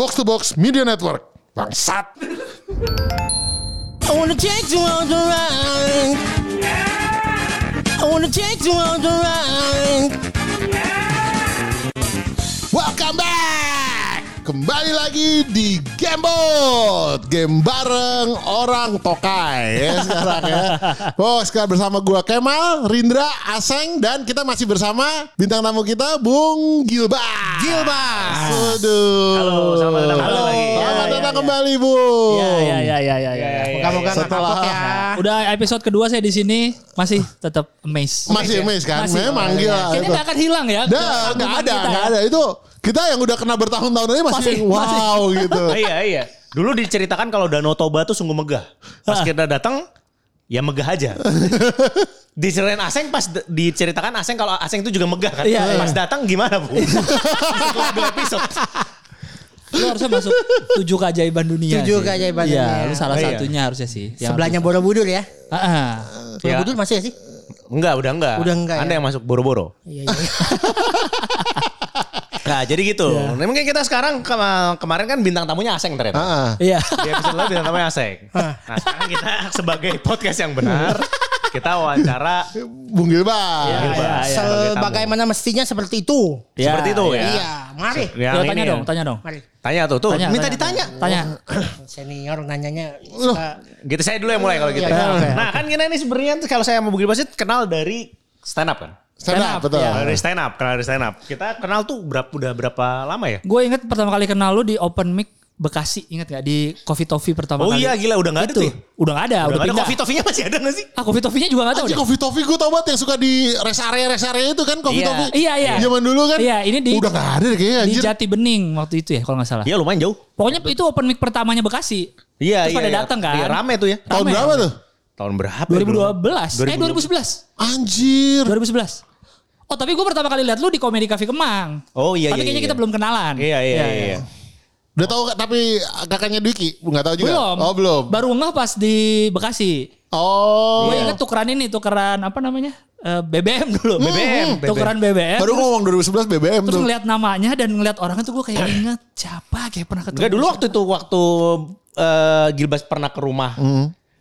Box to Box Media Network. Bangsat. I wanna take you on the ride. I wanna take you on the ride. Welcome back. Kembali lagi di Gamebot. Game bareng orang tokai ya sekarang ya. Oh sekarang bersama gua Kemal, Rindra, Aseng dan kita masih bersama bintang tamu kita Bung Gilbas. Gilbas. Waduh. Halo, selamat datang Halo. kembali. Selamat Ya, ya, datang ya. kembali Bung. Ya, ya, ya, ya, ya, ya. Moga-moga nggak Setelah- ya. Udah episode kedua saya di sini masih tetap amazed. Masih amazed kan? Masih. Memang gila. Kayaknya nggak akan hilang ya. Keagungan ada, ya. ada. Itu kita yang udah kena bertahun-tahun aja masih, Masih, wow gitu. Oh, iya iya. Dulu diceritakan kalau Danau Toba tuh sungguh megah. Pas kita datang ya megah aja. Diceritain Aseng pas diceritakan Aseng kalau Aseng itu juga megah kan. Iya, pas iya. datang gimana bu? Setelah dua episode. Lu harusnya masuk tujuh keajaiban dunia. Tujuh sih. keajaiban Iya, dunia. lu salah Oh, iya. satunya harusnya sih. Yang Sebelahnya Borobudur ya. Ah, ah. Borobudur masih ya sih? Enggak, udah enggak. Udah enggak ya? Anda yang masuk boro-boro. Iya, iya. Nah jadi gitu. Nah, mungkin kita sekarang kema- kemarin kan bintang tamunya Aseng ternyata. Ah, Iya. Di episode lalu bintang tamunya Aseng. Nah sekarang kita sebagai podcast yang benar. Kita wawancara Bung Gilbas. Iya, iya, iya. sebagai tamu. Sebagaimana mestinya seperti itu. Ya, Seperti itu ya. Iya, mari. Yang Yo, ini tanya ya. dong, tanya dong. Mari. Tanya tuh, tuh. Tanya, minta tanya, ditanya. Tanya. Senior nanyanya suka Gitu saya dulu yang mulai kalau gitu. Iya, ya. oke, nah kan kita ini sebenarnya tuh kalau saya mau Bugil Basit kenal dari stand up kan. Stand up, betul. ya. Dari stand up, kenal dari stand up. Kita kenal tuh berapa udah berapa lama ya? Gue inget pertama kali kenal lu di open mic Bekasi, inget gak? Di Coffee Toffee pertama Oh kali. iya gila udah nggak ada Itu. tuh. ya? Udah gak ada, udah, Udah nggak ada coffee toffee-nya masih ada gak sih? Ah, Coffee Toffee-nya juga gak tahu Anjing deh. Coffee Toffee gue tau banget yang suka di rest area rest area itu kan Coffee Iya. Toffee. Iya, iya. Zaman dulu kan. Iya, ini di- Udah gak ada deh kayaknya Di anjir. Jati Bening waktu itu ya kalau gak salah. Iya lumayan jauh. Pokoknya itu open mic pertamanya Bekasi. Iya Terus iya. pada iya. datang kan. Iya rame tuh ya. Tahun Rame. berapa tuh? Tahun berapa? ya, 2012. Eh 2011. Anjir. 2011. Oh tapi gue pertama kali lihat lu di Komedi Cafe Kemang. Oh iya Tapi iya. kayaknya iya. kita belum kenalan. Iya iya iya. Udah tahu tapi kakaknya Dwiki nggak tahu juga. Belum. Oh belum. Baru ngeh pas di Bekasi. Oh. Gue inget tukeran ini, tukeran apa namanya? Eh, BBM dulu. BBM, Tukeran BBM. Baru ngomong 2011 BBM terus tuh. ngeliat namanya dan ngeliat orangnya tuh gue kayak inget siapa kayak pernah ketemu. Enggak dulu waktu itu waktu eh, Gilbas pernah ke rumah.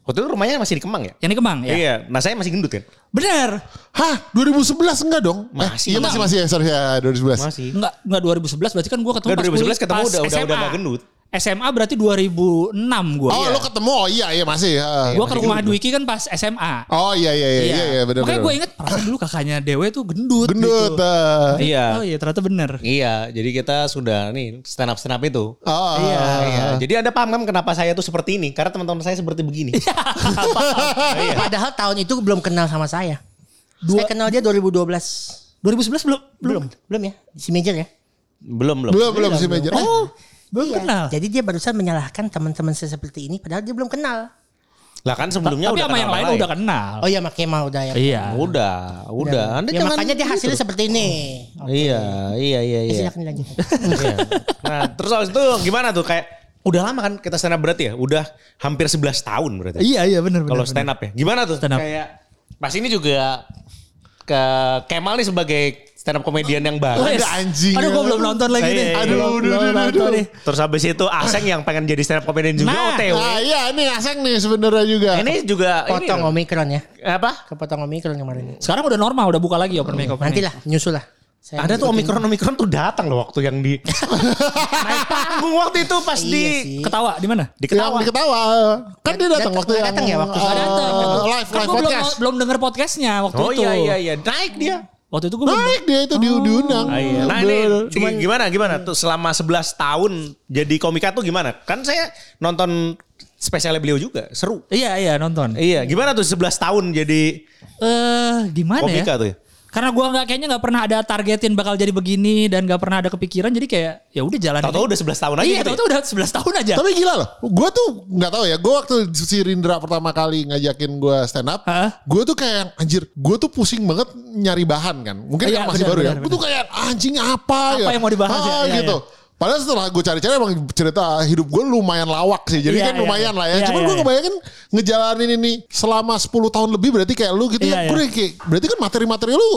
Waktu itu rumahnya masih di Kemang ya? Yang di Kemang ya? Iya. Nah saya masih gendut kan? Bener. Hah 2011 enggak dong? Eh, Masih. iya masih masih ya sorry ya 2011. Masih. Enggak, enggak 2011 berarti kan gue ketemu Enggak, pas 2011 kuliah- ketemu pas udah- udah- SMA. udah nggak gendut. SMA berarti 2006 gue. Oh lo ketemu oh iya iya masih. ah. gue ke rumah Dwiki kan pas SMA. Oh iya iya iya iya, iya benar Makanya gue inget perasaan dulu kakaknya Dewe tuh gendut. Gendut. Gitu. ah. Iya. Oh iya ternyata bener. Iya, jadi kita sudah nih stand up stand up itu. Oh, Iya. Iya, jadi anda paham kan kenapa saya tuh seperti ini? Karena teman-teman saya seperti begini. Iya. Padahal tahun itu belum kenal sama saya. Saya kenal dia 2012. 2011 belum Belum, belum ya? Si Major ya? belum belum. Belum belum sih Major. Oh, belum Iya. kenal. Jadi dia barusan menyalahkan teman-teman saya seperti ini padahal dia belum kenal. Lah kan sebelumnya Tapi udah sama kenal yang lain udah kenal. Oh iya makanya mau udah ya. Iya. Udah, udah. Anda Ya jangan makanya dia gitu. hasilnya seperti ini. Iya, iya, iya, Ya, iya. silakan dilanjut. Iya. Nah, terus habis itu gimana tuh kayak udah lama kan kita stand up berarti ya? Udah hampir 11 tahun berarti. Iya iya bener Kalau stand up ya. Gimana tuh? Stand up. Kayak pas ini juga ke Kemal nih sebagai stand up komedian yang baru. Ada anjing. Aduh gue belum nonton lagi Iya, nih. iya, iya. Aduh, aduh, aduh, nonton aduh. nih. Terus habis itu Aseng yang pengen jadi stand up komedian juga Nah. OTW. Nah iya nih Aseng nih sebenarnya juga. Ini juga Potong ini Omikron ya. apa? Kepotong Omikron kemarin. Sekarang udah normal, udah buka lagi open mic open mic. Nanti lah, nyusul lah. Saya Ada tuh omikron omikron tuh datang loh waktu yang di naik panggung waktu itu pas Iya di sih. Ketawa di mana? di Yang ketawa. diketawa. Kan dia datang Dat- waktu yang datang ya waktu itu? Nggak datang. live Kan live gua belum podcast. belum denger podcastnya waktu Oh itu. iya iya iya naik dia. Waktu itu gue. Naik dia itu di diundang. Ah, iya. Nah ini cuman gimana gimana tuh selama 11 tahun jadi komika tuh gimana? Kan saya nonton spesialnya beliau juga seru. Iya iya nonton. Eh Iya, gimana tuh 11 tahun jadi gimana komika ya? tuh ya? Karena gua nggak kayaknya nggak pernah ada targetin bakal jadi begini dan nggak pernah ada kepikiran jadi kayak ya udah jalan. Tahu-tahu udah 11 tahun aja Iya, gitu. ya? tahu-tahu udah 11 tahun aja. Tapi gila loh, gue tuh nggak tahu ya. Gue waktu si Rindra pertama kali ngajakin gue stand up, Hah? gue tuh kayak anjir, gue tuh pusing banget nyari bahan kan. Mungkin Iya, masih baru ya. Gue tuh kayak anjing apa, Apa ya? yang mau dibahas ya? Ah, Iya, gitu. Padahal setelah gue cari-cari emang cerita hidup gue lumayan lawak sih. Jadi Iya, kan iya, lumayan iya. lah ya. Iya, Cuman iya, gue iya. ngebayangin ngejalanin ini selama 10 tahun lebih berarti kayak lu gitu Iya, ya. Gue iya. kayak berarti kan materi-materi lu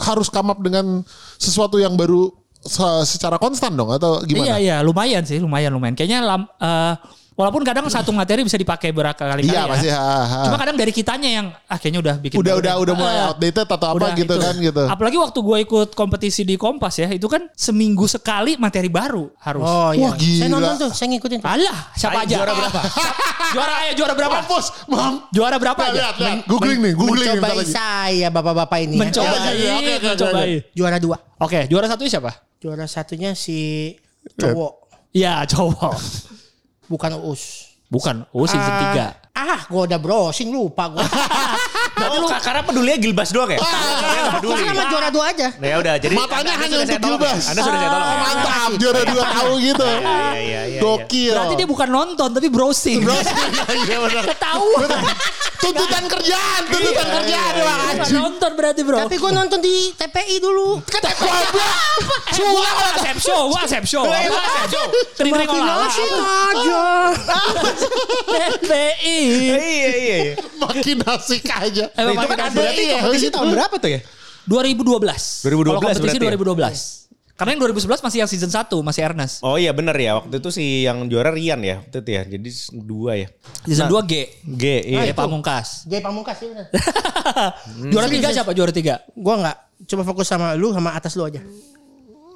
harus come up dengan sesuatu yang baru se- secara konstan dong atau Iya gimana? iya lumayan sih lumayan lumayan. Kayaknya lam- eh, walaupun kadang satu materi bisa dipakai berkali-kali Iya ya. pasti. ha, ha. Cuma kadang dari kitanya yang ah kayaknya udah bikin udah udah udah mulai Eh, outdated atau apa udah gitu itu. kan gitu. Apalagi waktu gue ikut kompetisi di Kompas ya, itu kan seminggu sekali materi baru harus. Oh iya. Wah, gila. Saya nonton tuh, saya ngikutin tuh. Alah, siapa Ayo, aja? juara berapa? juara ayo juara berapa? Mampus, mam. Juara berapa aja? lihat, lihat. Googling nih, googling nih. Mencobai lagi. saya bapak-bapak ini. ya. Mencobai, Oke, oke, oke, oke, mencobai. Juara dua. Oke, juara satunya siapa? Juara satunya si cowok. Iya, cowok. Bukan Uus. Bukan, oh season Ah, 3. Ah, gue udah browsing lupa gue. Oh, ka- karena pedulinya Gilbas doang ya? Nggak peduli. Sama juara dua aja. Nah, ya udah, jadi Matanya hanya untuk ya? Gilbas. Anda sudah saya tolong. Oh, ya? mantap, juara dua tahu gitu. Iya, iya, iya, iya. Gokil. Berarti dia bukan nonton tapi browsing. Iya benar. Ketahuan. Tuntutan kerjaan, tuntutan kerjaan anjing. nonton berarti bro. Tapi gue nonton di TPI dulu. Goblok. Eh, gua gua asep show, gua asep show. Lah, asep show. Olahraga. Imajinasi aja. TPI. Iya, iya, iya. Makin asik aja. Eh, Nah, itu kan berarti Iya, kompetisi itu. tahun berapa tuh ya? 2012. 2012 Kalau kompetisi berarti ya? 2012. Karena yang 2011 masih yang season 1, masih Ernest. Oh iya bener ya, waktu itu si yang juara Rian ya, waktu itu ya. Jadi dua ya. Season 2 G. G, iya. G Pamungkas. Jay Pamungkas sih bener. Juara 3 siapa? Juara 3. Gue nggak. Coba fokus sama lu sama atas lu aja.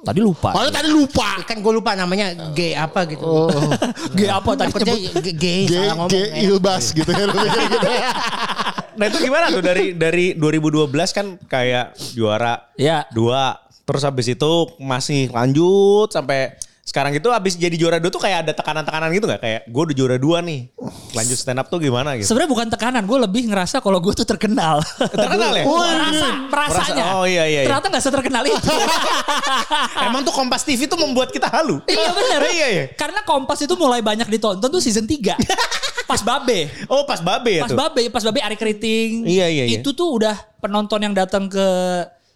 Tadi lupa. Padahal tadi lupa. Kan gue lupa namanya G apa gitu. G apa tadi? G, G, G, salah ngomong. G, ya. Ilbas gitu ya. Nah itu gimana tuh dari dari 2012 kan kayak juara Ya. dua, terus habis itu masih lanjut sampai sekarang itu habis jadi juara dua tuh kayak ada tekanan-tekanan gitu nggak? Kayak gue udah juara dua nih, lanjut stand up tuh gimana gitu? Sebenarnya bukan tekanan, gue lebih ngerasa kalau gue tuh terkenal. Terkenal ya? Gua merasa, merasanya. Merasa- oh, iya, iya, iya. Ternyata gak seterkenal itu. Emang tuh Kompas TV tuh membuat kita halu. iya bener. iya iya. Karena Kompas itu mulai banyak ditonton tuh season 3. Pas Babe. Oh pas babe ya Pas tuh. Babe, pas Babe Ari Keriting. Iya, iya, iya. Itu tuh udah penonton yang datang ke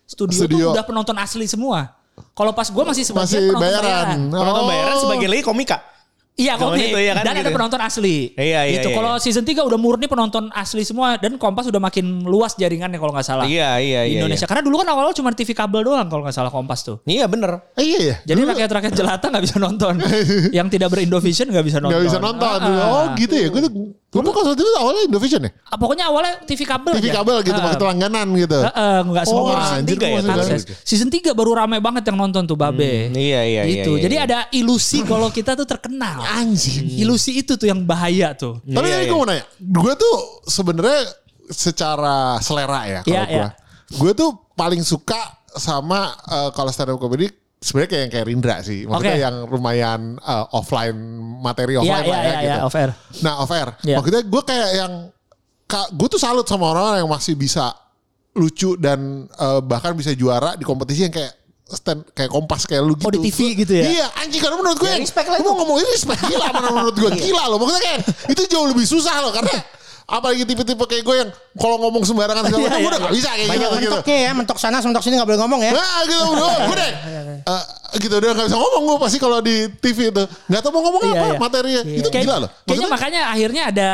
studio, Studio. tuh udah penonton asli semua. Kalau pas gue masih sebagai Masih penonton bayaran. bayaran. Penonton Oh. bayaran sebagai lagi komika. Iya komik. itu ya kan dan gitu. ada penonton asli. Iya, iya, Gitu. iya, Kalau iya. season 3 udah murni penonton asli semua dan Kompas udah makin luas jaringannya kalau nggak salah. Iya iya Di iya. Indonesia. Karena dulu kan awal-awal cuma TV kabel doang kalau nggak salah Kompas tuh. Iya, iya bener. Iya ya. Jadi rakyat-rakyat jelata nggak bisa nonton. yang tidak berindovision nggak bisa nonton. Gak bisa nonton. Ah, ah. Oh gitu ya. Gue tuh, gue kalau itu awalnya Indovision ya. Ah, Pokoknya awalnya TV kabel TV aja. kabel gitu, Ah. pakai langganan gitu. Heeh, nggak Oh, semua season anjir, tiga ya, gua masih akses. baru. Season 3 baru ramai banget yang nonton tuh Babe. Hmm, iya, iya, Gitu. iya, iya, Jadi iya. ada ilusi kalau kita tuh terkenal. Anjing. Ilusi itu tuh yang bahaya tuh. Tapi Iya, tadi iya. gue mau nanya. Gue tuh sebenarnya secara selera ya kalau Iya, gue. iya. Gue tuh paling suka sama eh, kalau stand up comedy sebenarnya kayak yang kayak Rindra sih. Maksudnya Oke. yang lumayan eh, offline materi Iya, offline iya, lah ya iya, gitu. iya, off air. Nah off air. Iya. Maksudnya gue kayak yang gue tuh salut sama orang yang masih bisa lucu dan eh, bahkan bisa juara di kompetisi yang kayak stand kayak kompas kayak lu gitu. Oh, di TV gitu ya? Iya anjing karena menurut gue Ya, respect lah gue mau ngomongin respect gila mana menurut gue gila loh. Maksudnya kayak itu jauh lebih susah loh karena apalagi tipe-tipe kayak gue yang kalau ngomong sembarangan segala macam Iya, gue udah iya. gak bisa kayak Banyak gitu gitu. mentoknya ya, mentok sana, mentok sini gak boleh ngomong ya. Nah gitu bro, gue deh eh, gitu udah gak bisa ngomong gue pasti kalau di TV itu nggak tahu mau ngomong Iya, apa iya. materinya itu Kayak- gila loh. Kayaknya Maksudnya- makanya akhirnya ada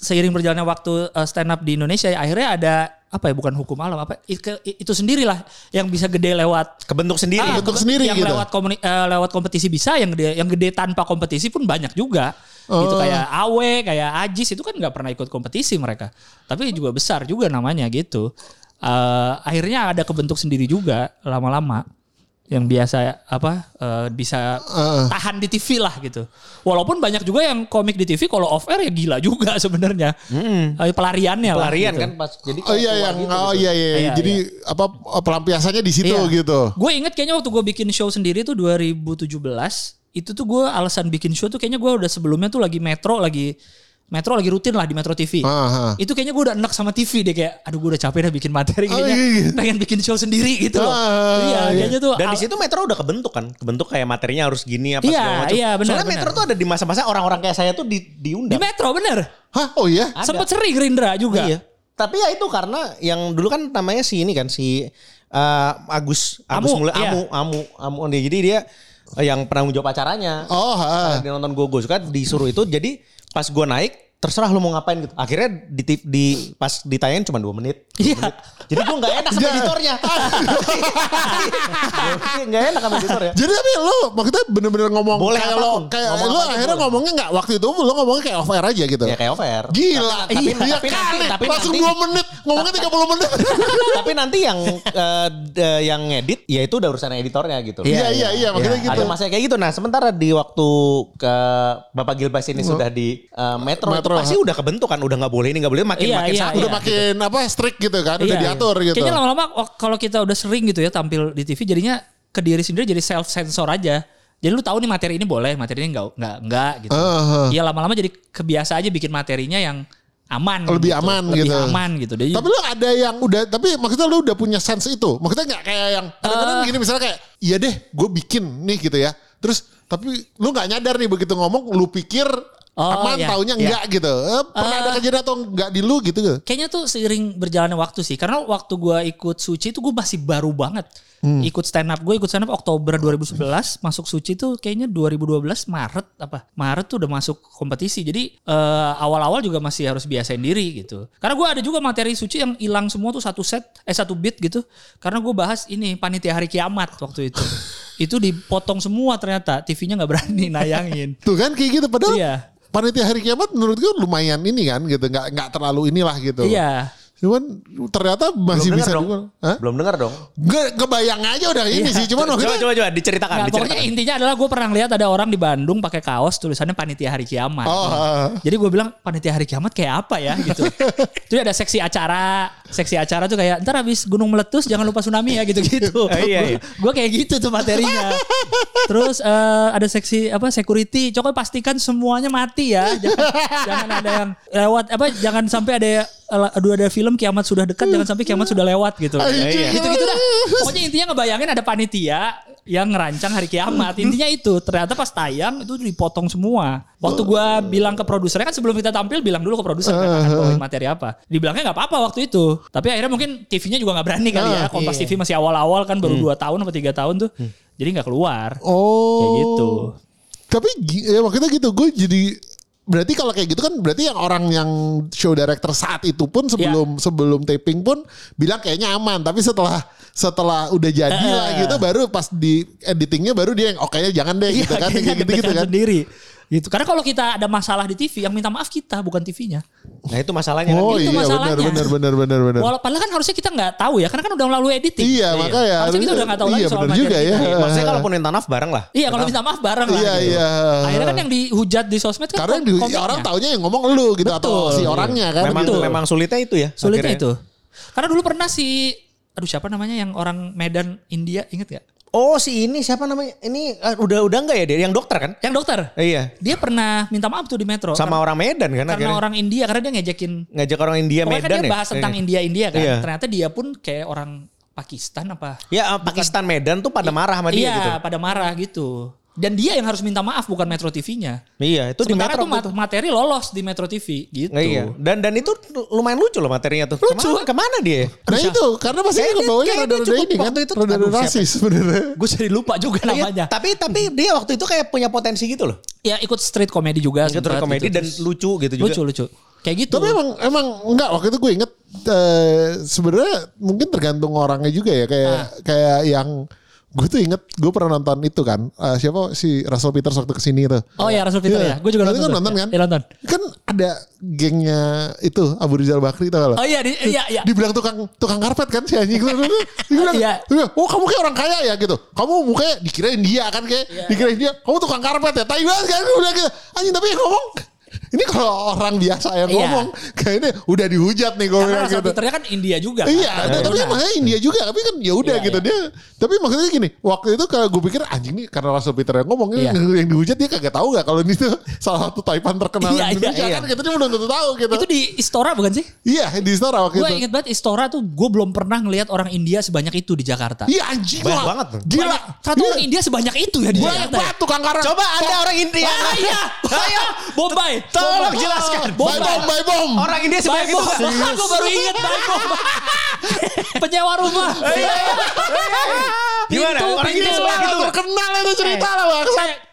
seiring berjalannya waktu uh, stand up di Indonesia ya, akhirnya ada apa ya bukan hukum alam apa itu sendirilah yang bisa gede lewat Kebentuk sendiri. Ah, bentuk sendiri yang gitu. lewat komuni- eh, lewat kompetisi bisa yang gede yang gede tanpa kompetisi pun banyak juga gitu Oh. kayak Awe kayak Ajis itu kan nggak pernah ikut kompetisi mereka tapi juga besar juga namanya gitu Eh, akhirnya ada kebentuk sendiri juga lama-lama yang biasa apa eh, bisa Heeh. tahan di TV lah gitu. Walaupun banyak juga yang komik di TV kalau off air ya gila juga sebenarnya. Eh, pelariannya lah Pelarian gitu. kan pas jadi Oh iya yang oh iya iya, Iya, jadi apa pelampiasannya di situ gitu. Gue inget kayaknya waktu gue bikin show sendiri tuh 2017 itu tuh gue alasan bikin show tuh kayaknya gue udah sebelumnya tuh lagi Metro lagi Metro lagi rutin lah di Metro TV. Ah, ah. Itu kayaknya gue udah enak sama TV deh kayak aduh gue udah capek dah bikin materi Oh, kayaknya iya, iya. pengen bikin show sendiri gitu loh. Ah, iya, iya. kayaknya tuh Dan di situ Metro udah kebentuk kan, kebentuk kayak materinya harus gini apa Iya, segala macam. iya, benar, Soalnya benar. Metro tuh ada di masa-masa orang-orang kayak saya tuh di di diundang. Metro bener. Hah? Oh iya? Ada. Sempet sering Gerindra juga. Iya. Tapi ya itu karena yang dulu kan namanya si ini kan si eh, Agus Agus Amu, mulai iya. Amu Amu Amu dia jadi dia yang penanggung jawab acaranya. Oh, ah. Dia nonton gue gue suka disuruh itu jadi pas gue naik terserah lu mau ngapain gitu. Akhirnya di, di pas ditayangin cuma dua menit. Iya. Jadi gue nggak enak sama Iya. editornya. Nggak enak sama editornya. Jadi tapi lu maksudnya bener-bener ngomong Boleh kayak lo kayak Ngomong aja akhirnya boleh. ngomongnya nggak waktu itu lu ngomongnya kayak off air aja gitu. Ya kayak over. Gila. Tapi, iya tapi, kali. nanti, tapi Langsung nanti, 2 menit ngomongnya 30 menit. tapi nanti yang d- yang ngedit ya itu udah urusan editornya gitu. Iya iya iya maksudnya Ya, gitu. Ada masanya kayak gitu. Nah, sementara di waktu ke Bapak Gilbas ini sudah di eh, metro, Metro. itu pasti udah kebentuk kan, udah nggak boleh ini nggak boleh makin Iya, makin iya, satu. Udah iya. makin apa strict gitu kan, udah Iya, diatur iya. gitu. Kayaknya lama-lama kalau kita udah sering gitu ya tampil di TV jadinya ke diri sendiri jadi self sensor aja. Jadi lu tahu nih materi ini boleh, materi ini enggak enggak enggak gitu. Iya lama-lama jadi kebiasa aja bikin materinya yang aman. Lebih gitu. aman Lebih gitu. aman gitu. Jadi Tapi lu ada yang udah, tapi maksudnya lu udah punya sense itu. Maksudnya nggak kayak yang kadang-kadang Eh. gini misalnya kayak, iya deh, gue bikin nih gitu ya. Terus tapi lu nggak nyadar nih begitu ngomong, lu pikir Oh, aman, iya. taunya enggak gitu. Eh, pernah ada kejadian atau enggak di lu gitu? kayaknya tuh seiring berjalannya waktu sih. Karena waktu gua ikut Suci itu gue masih baru banget. Hmm. Ikut stand up gue ikut stand up Oktober 2011 masuk Suci tuh kayaknya 2012 Maret apa Maret tuh udah masuk kompetisi jadi eh, awal-awal juga masih harus biasain diri gitu karena gue ada juga materi Suci yang hilang semua tuh satu set eh satu beat gitu karena gue bahas ini panitia hari kiamat waktu itu itu dipotong semua ternyata TV-nya nggak berani nayangin Tuh kan kayak gitu. Padahal Iya. panitia hari kiamat menurut gue lumayan ini kan gitu. Nggak, nggak terlalu inilah gitu. iya Cuman ternyata masih Belum bisa dengar dong. juga. Hah? Belum dengar dong. Nggak, kebayang aja udah ini sih. Cuman Coba coba coba diceritakan, pokoknya diceritakan. intinya adalah gue pernah lihat ada orang di Bandung pakai kaos tulisannya panitia hari kiamat. Oh, ah. Jadi gue bilang panitia hari kiamat kayak apa ya gitu. Terus ada seksi acara, seksi acara tuh kayak ntar habis gunung meletus jangan lupa tsunami ya gitu-gitu. Oh, iya, iya. Gue kayak gitu tuh materinya. Terus eh, ada seksi apa security, coba pastikan semuanya mati ya. Jangan, jangan ada yang lewat apa jangan sampai ada eh, aduh ada film kiamat sudah dekat jangan sampai kiamat sudah lewat gitu. Iya. Gitu-gitu dah. Pokoknya intinya ngebayangin ada panitia yang ngerancang hari kiamat. Intinya itu. Ternyata pas tayang itu dipotong semua. Waktu gua bilang ke produsernya kan sebelum kita tampil bilang dulu ke produser kan akan bawain materi apa. Dibilangnya nggak apa-apa waktu itu. Tapi akhirnya mungkin TV-nya juga nggak berani kali ya. Ah, Kompas TV masih awal-awal kan baru 2 tahun atau tiga tahun tuh. Jadi nggak keluar. Oh. Kayak gitu. Tapi ya waktu itu gitu gue jadi berarti kalau kayak gitu kan berarti yang orang yang show director saat itu pun Iya. sebelum sebelum taping pun bilang kayaknya aman tapi setelah setelah udah jadi Eh. lah gitu baru pas di editingnya baru dia yang oke jangan deh gitu kan gitu gitu kan sendiri. Gitu. Karena kalau kita ada masalah di TV yang minta maaf kita bukan TV-nya. Nah, itu masalahnya oh kan. itu iya benar masalahnya. benar benar benar benar Walau padahal kan harusnya kita nggak tahu ya, karena kan udah melalui editing. iya makanya Harusnya kita udah nggak tahu lagi iya soal benar materi juga ya kita. Iya, Maksudnya kalaupun minta maaf bareng lah. Iya kalau minta maaf bareng lah. Iya, gitu. iya. Akhirnya kan yang dihujat di sosmed kan karena di- komiknya. orang taunya yang ngomong lu gitu atau Betul. si orangnya kan Memang gitu. memang sulitnya itu ya. sulitnya akhirnya. itu. Karena dulu pernah si aduh siapa namanya yang orang Medan India inget gak? Oh si ini siapa namanya? Ini eh, udah udah enggak ya dia yang dokter kan? Yang dokter. Iya. Dia pernah minta maaf tuh di Metro. Sama karena, orang Medan kan karena akhirnya. orang India karena dia ngejekin ngajak orang India Pokoknya Medan kan dia ya. bahas tentang Iya. India-India kan. Iya. Ternyata dia pun kayak orang Pakistan apa? Ya Pakistan Medan tuh pada marah sama dia iya, gitu. pada marah gitu. Dan dia yang harus minta maaf bukan Metro TV-nya. Iya, itu di Sementara Metro tuh gitu. materi lolos di Metro TV gitu. Nggak, iya. Dan dan itu lumayan lucu loh materinya tuh. Lucu. Ke mana, ke mana dia? Nah itu karena Kayaknya- ke bawahnya rada-rada ini kan. itu- Rada-rada rasis sebenarnya. Gue jadi lupa juga Iya, namanya. tapi tapi dia waktu itu kayak punya potensi gitu loh. Ya ikut street comedy juga. Ikut sempat komedi gitu. dan lucu gitu juga. lucu lucu. Kayak gitu. Tapi emang emang enggak waktu itu gue inget eh, sebenarnya mungkin tergantung orangnya juga ya kayak Ah. kayak yang gue tuh inget gue pernah nonton itu kan eh, siapa si Russell Peters waktu ke sini tuh. Oh ya Rasul Peter Iya. ya. Gue juga nonton. kan nonton kan? Iya nonton. Kan ada gengnya itu Abu Rizal Bakri tau gak lo? Oh iya, di, iya, iya. Dibilang tukang tukang karpet kan si anjing itu. Dia bilang, Iya. oh kamu kayak orang kaya ya gitu. Kamu mukanya dikirain dia kan kayak Iya. dikirain dia. Kamu tukang karpet ya. Tai banget kan gue bilang gitu. Anjing tapi yang ngomong ini kalau orang biasa yang Iya. ngomong kayaknya udah dihujat nih gue Karena bilang gitu. Peternya kan India juga. kan? Iya, Ada tapi turunan. makanya India juga, tapi kan ya udah Iya, gitu iya. dia. Tapi maksudnya gini, waktu itu kalau gue pikir anjing nih karena Russell Peter yang ngomong Iya. yang, yang dihujat dia kagak tahu nggak kalau ini tuh salah satu Taipan terkenal Iya, di Indonesia iya, kan gitu dia belum tentu tahu gitu. Itu di Istora bukan sih? Iya di Istora waktu Gue itu. inget banget Istora tuh gue belum pernah ngelihat orang India sebanyak itu di Jakarta. Iya anjing Banyak banget. Gila. Banyak. Satu Iya. orang India sebanyak itu ya di Banyak Jakarta. ya? banget tukang karpet. Coba ada orang India. Iya. Ayo, Bombay. Tolong jelaskan. Bye bom, bye bom. Orang India sebanyak itu. Gue baru inget baik Penyewa rumah. Gimana? Orang India sebanyak itu. terkenal itu cerita lah bang.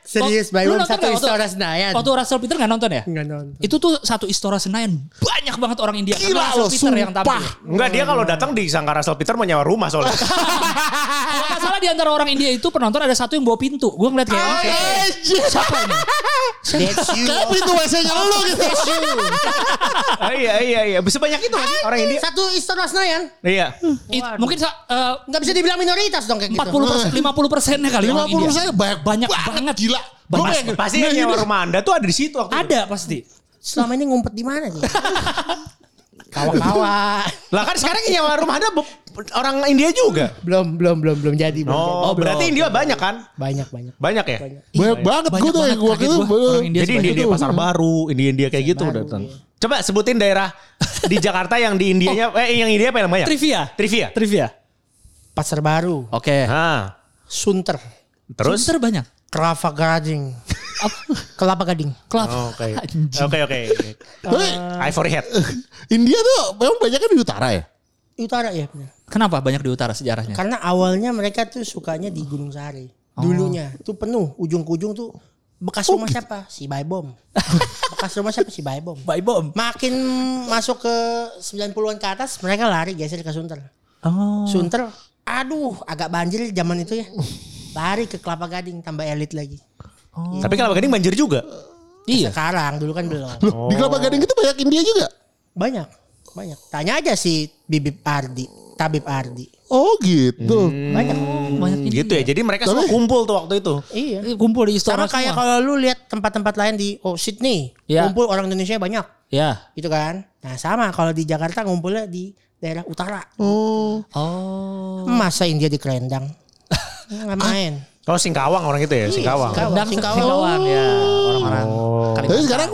Serius, nonton satu nggak waktu- Istora Senayan. Waktu Russell Peter nggak nonton ya? Nggak nonton. Itu tuh satu Istora Senayan banyak banget orang India. Gila Karena Russell lo, Peter yang tampil. sumpah. Enggak dia kalau datang di Sangka Russell Peter mau nyewa rumah soalnya. Kalau nggak salah di antara orang India itu penonton ada satu yang bawa pintu. Gue ngeliat kayak "Oke, Anjir. siapa ini? That's you. Kayak pintu WC-nya lu gitu. oh, iya iya iya. Bisa banyak itu kan orang India. Satu Istora Senayan. Iya. It- mungkin sa- eh, Nggak bisa dibilang minoritas dong kayak gitu. 40 persen, 50 persennya kali orang 50 India. persen banyak banyak banget. banget. Gila. Gua Pas- pengen- pasti yang nyewa rumah Anda tuh ada di situ waktu itu. Ada pasti. Selama ini ngumpet di mana nih? Kawan-kawan. Lah kan sekarang yang nyewa rumah Anda orang India juga. belum, belum, belum, belum jadi. Belum Oh, jadi. berarti India banyak kan? Banyak, banyak. Banyak ya? Banyak banget gue tuh yang gue gitu. India Jadi India, itu. pasar baru, India India kayak gitu datang. iya. Coba sebutin daerah di Jakarta yang di Indianya eh yang India apa namanya? Trivia. Trivia. Trivia. Pasar baru. Oke. Ah, Sunter. terus Sunter banyak. Kelapa Gading. Kelapa Gading. Kelapa. Oh, Oke. Anjing. Oke oke. Tapi Ivory Head. India tuh memang banyaknya di utara ya. Utara ya. Kenapa banyak di utara sejarahnya? Karena awalnya mereka tuh sukanya di Gunung Sari. Dulunya tuh penuh ujung ke ujung tuh bekas rumah siapa? Si Baybom. bekas rumah siapa? Si Baybom. Bye bom. Makin masuk ke 90-an ke atas mereka lari geser ke Sunter. Oh. Sunter aduh agak banjir zaman itu ya. Lari ke Kelapa Gading tambah elit lagi. Tapi kalau Gading banjir juga. Iya. Sekarang dulu kan belum. Loh, di Kelapa Gading itu banyak India juga. Banyak. Banyak. Tanya aja si Bibip Ardi, Tabib Ardi. Oh gitu. Banyak. Banyak India. Gitu ya. Jadi mereka semua Tapi- kumpul tuh waktu itu. Iya. Ini Kumpul di Sama Istora kayak semua. kalau lu lihat tempat-tempat lain di oh Sydney, Ya. ngumpul orang Indonesia banyak, Ya. gitu kan? Nah sama kalau di Jakarta ngumpulnya di daerah utara. Oh. Oh. Masa India di Kerendang? Nggak main. Oh Singkawang orang itu ya, Singkawang. Singkawang. Rendang Singkawang. Singkawang ya orang-orang. Oh. Tapi sekarang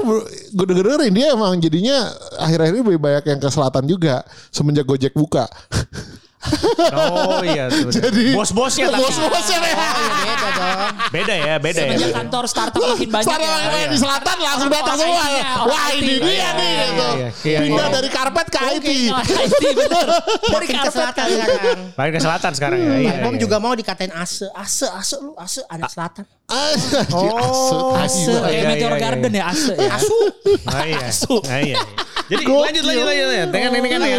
gue denger India emang jadinya akhir-akhir ini lebih banyak yang ke selatan juga semenjak Gojek buka. Oh iya. Jadi bos-bosnya tapi. Bos-bosnya ya. Beda dong. Beda ya, beda ya. Semenjak beda. kantor startup makin banyak Sekarang ya. yang di selatan langsung datang Orang semua. IT-nya, orang Wah ini dia Iya, nih. iya, gitu. iya, iya, Pindah iya. dari karpet ke IT. Oh, IT bener. Dari ke selatan kan. sekarang. Makin ke selatan sekarang ya. Iya, Bom iya. juga mau dikatain ase, ase, ase lu, ase anak selatan. Oh, Ase Iya, kayak iya, Meteor iya. Garden ya Ase ya. Asu. Iya. Asu. Iya. Jadi lanjut lanjut. lanjut. Dengan ini kan ya.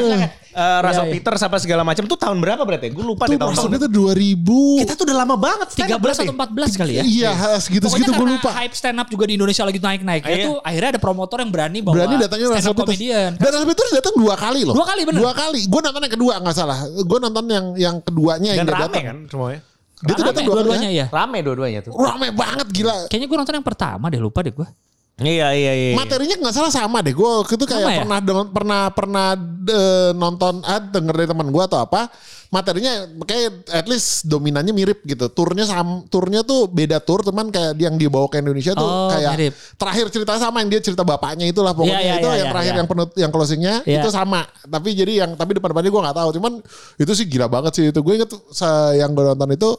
Eh, Russell Iya, iya. Peter sampai segala macam tuh tahun berapa berarti? Gue lupa Tuh deh tahun maksudnya tuh 2000. Kita tuh udah lama banget stand up 13 berarti. atau 14 kali ya. Iya segitu-segitu gue Pokoknya lupa. karena hype stand up juga di Indonesia lagi naik-naiknya Ah, iya. tuh akhirnya ada promotor yang berani bawa Berani datangnya stand up comedian. Dan Russell Peters datang dua kali loh. Dua kali, bener. Dua kali. Gue nonton yang kedua nggak salah. Gue nonton yang yang keduanya yang Dan dia rame datang. kan semuanya. Dia tuh datang dua dua-duanya ya. Rame dua-duanya tuh. Rame banget gila. Kayaknya gue nonton yang pertama deh lupa deh gue. Iya iya iya. Materinya nggak salah sama deh. Gue itu kayak Sama ya? pernah dengan pernah pernah eh, nonton ah, denger dari teman gue atau apa. Materinya kayak at least dominannya mirip gitu. Turnya sam, turnya tuh beda tur, teman kayak yang dibawa ke Indonesia tuh Oh, kayak mirip. terakhir cerita sama yang dia cerita bapaknya itulah pokoknya Iya, iya, itu iya, yang iya, terakhir iya. yang penut yang closingnya Iya. itu sama. Tapi jadi yang tapi depan-depannya gue nggak tahu. Cuman itu sih gila banget sih itu. Gue inget yang gue nonton itu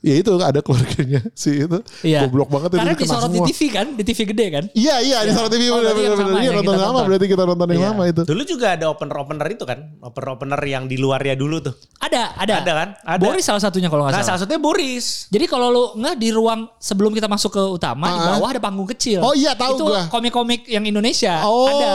ya itu ada keluarganya sih itu. Iya. Goblok banget Karena itu disorot di semua. TV kan, di TV gede kan. Iya iya di Solo TV Oh, yang bener sama. Iya nonton sama tonton. berarti kita nonton yang Iya. sama itu. Dulu juga ada opener-opener itu kan. Opener-opener yang di luarnya dulu tuh. Ada, ada. Ada kan? Ada. Boris salah satunya kalau nggak Nah salah. salah satunya Boris. Jadi kalau lu nggak di ruang sebelum kita masuk ke utama di Ah. bawah ada panggung kecil. Oh iya, tahu Itu gua. komik-komik yang Indonesia Oh. ada.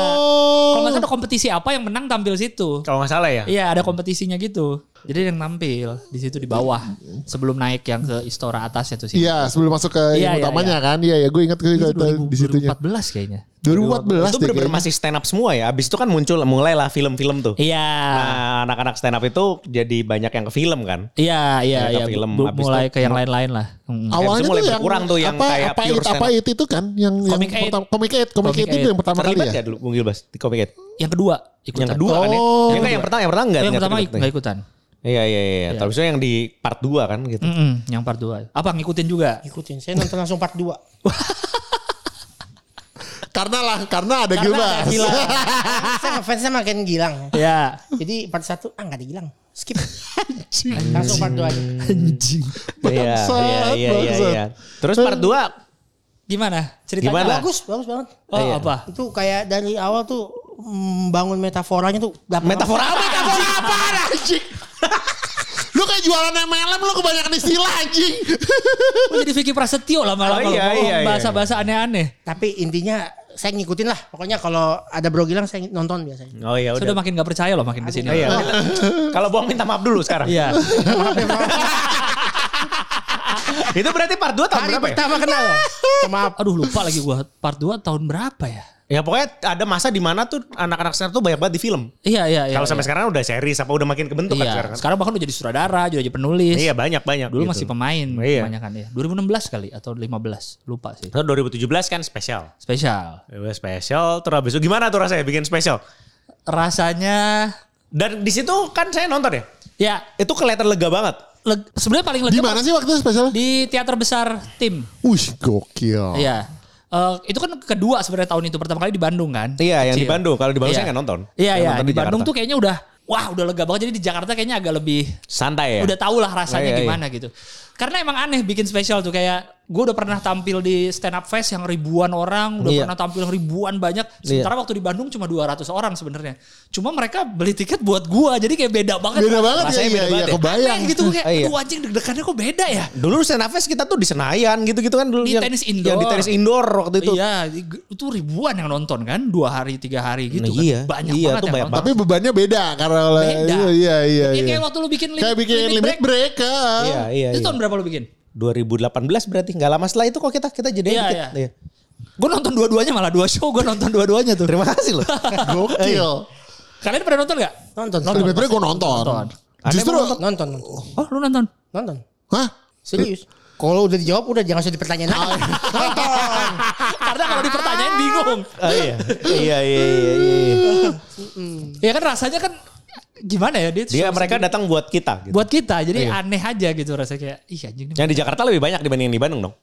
Kalau nggak salah ada kompetisi apa yang menang tampil situ. Kalau nggak salah ya. Iya ada kompetisinya gitu. Jadi yang nampil di situ di bawah sebelum naik yang ke istora atasnya tuh sih. Iya sebelum masuk ke Iya, yang iya, utamanya kan. Iya ya gue Itu juga 2000, di situnya. 2014 kayaknya. 2014 itu deh bener-bener masih stand up semua ya. Abis itu kan muncul mulailah film-film tuh. Iya. Nah anak-anak stand up itu jadi banyak yang ke film kan. Iya, iya, ke iya. film, habis mulai itu- ke yang lain-lain lah. Hmm. Awalnya mulai tuh yang berkurang tuh yang apa, kayak apa pure it, apa stand up. it itu kan yang Comic yang pertama Comic Aid, Comic Aid itu yang pertama kali Terlibat ya. dulu Bung Gilbas di Comic Aid? Yang kedua ikutan. Yang kedua kan ya? Oh. Ya enggak yang pertama yang pertama enggak. yang enggak pertama terlibat. nggak ikutan. Iya iya iya. Tapi itu yang di part 2 kan gitu. Mm-mm, yang part 2. Apa ngikutin juga? Ikutin. Saya nonton langsung part 2. Karena lah karena ada Karena Gilbas. Gilbas. saya ngefansnya makin gilang. Ya. Jadi part 1 ah nggak ada gilang. Skip. Langsung part 2 aja. Anjing. Iya iya iya iya. bangsat. iya. Terus part 2 Gimana? Ceritanya Gimana? Bagus, bagus banget. Oh, Iya. apa? Itu kayak dari awal tuh membangun metaforanya tuh. dapet metafora apa? Metafora apa anjing? Lu kayak jualan MLM lu kebanyakan istilah anjing. Lu jadi Vicky Prasetyo lama-lama Oh, iya, lu ngomong iya, iya. bahasa-bahasa aneh-aneh. Tapi intinya saya ngikutin lah. Pokoknya kalau ada bro Gilang saya nonton biasanya. Oh iya Sudah udah. makin gak percaya loh makin ke sini. Oh, iya. Kalau bohong minta maaf dulu sekarang. Iya. Itu berarti part 2 tahun Hari berapa ya? pertama kenal. Maaf. Aduh lupa lagi gua part 2 tahun berapa ya? Ya pokoknya ada masa di mana tuh anak-anak sekarang tuh banyak banget di film. Iya iya iya. Kalau sampai iya. sekarang udah series apa udah makin kebentuk kan Iya, sekarang kan? sekarang bahkan udah jadi sutradara, juga jadi penulis. Iya banyak banyak. Dulu gitu. masih pemain Iya. kebanyakan ya. 2016 kali atau 15, lupa sih. Terus 2017 kan spesial. Spesial. Ya, spesial terus habis itu gimana tuh rasanya bikin spesial? Rasanya Dan di situ kan saya nonton ya. ya Itu kelihatan lega banget. leg- sebenarnya paling lega Di mana sih waktu itu spesial? di teater besar tim. Wih, gokil. Iya. Eh, itu kan kedua sebenarnya tahun itu pertama kali di Bandung kan. Iya, yang di Kecil. Bandung. Kalau di Bandung Iya. saya nggak nonton. Iya Saya iya nonton di, di Bandung Jakarta. tuh kayaknya udah wah udah lega banget. Jadi di Jakarta kayaknya agak lebih Santai ya. udah tau lah rasanya Iya, iya, gimana gitu. Karena emang aneh bikin spesial tuh kayak gue udah pernah tampil di stand up fest yang ribuan orang, udah Iya. pernah tampil yang ribuan banyak. Sementara waktu di Bandung cuma 200 orang sebenarnya. Cuma mereka beli tiket buat gua, jadi kayak beda banget. Beda banget ya, iya, beda iya, banget ya. kebayang. Aneh gitu kayak, Iya. aduh anjing deg-degannya kok beda ya. Dulu stand up fest kita tuh di Senayan gitu-gitu kan dulu. Di yang, tenis indoor. Yang di tenis indoor waktu itu. Iya, itu ribuan yang nonton kan, dua hari, tiga hari gitu Nah, kan. iya. Banyak Iya, banget yang banyak nonton. Tapi bebannya beda karena Beda. iya iya iya. Ya, iya. kayak waktu lu bikin Kayak bikin limit break, ah. Iya, iya, Itu iya. tahun berapa lu bikin? 2018 berarti nggak lama setelah itu kok kita kita jadian Iya, dikit. iya. Iya. Gue nonton dua-duanya malah dua show gue nonton dua-duanya tuh. Terima kasih loh. Gokil. Kalian pernah nonton gak? Nonton. Limit break gue nonton. Nonton. Justru Nonton. Nonton. Oh lu nonton? Nonton. Hah? Serius. Kalau udah dijawab udah jangan usah dipertanyain lagi. Nonton. Karena kalau dipertanyain bingung. Oh, iya. iya iya iya iya. Ya kan rasanya kan gimana ya dia, Dia mereka datang buat kita gitu. buat kita jadi Iya. aneh aja gitu rasanya kayak ih anjing. Yang di Jakarta lebih banyak dibanding yang di Bandung dong.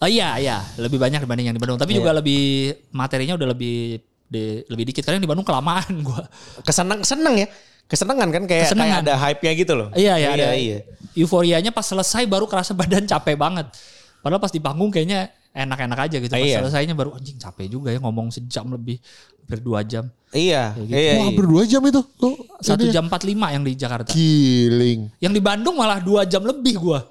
Oh iya iya lebih banyak dibanding yang di Bandung tapi Iya. juga lebih materinya udah lebih di- lebih dikit karena yang di Bandung kelamaan gua. Keseneng seneng ya. Kesenengan kan kayak Kesenengan. kayak ada hype-nya gitu loh. Iya iya ada. iya. Euforianya pas selesai baru kerasa badan capek banget. Padahal pas di panggung kayaknya enak-enak aja gitu. Pas Iya. selesainya baru anjing capek juga ya ngomong sejam lebih hampir dua jam. Iya. gitu. Iya. Wah, iya. hampir dua jam itu. Tuh, Satu ini ya. jam 45 yang di Jakarta. Killing. Yang di Bandung malah dua jam lebih gua.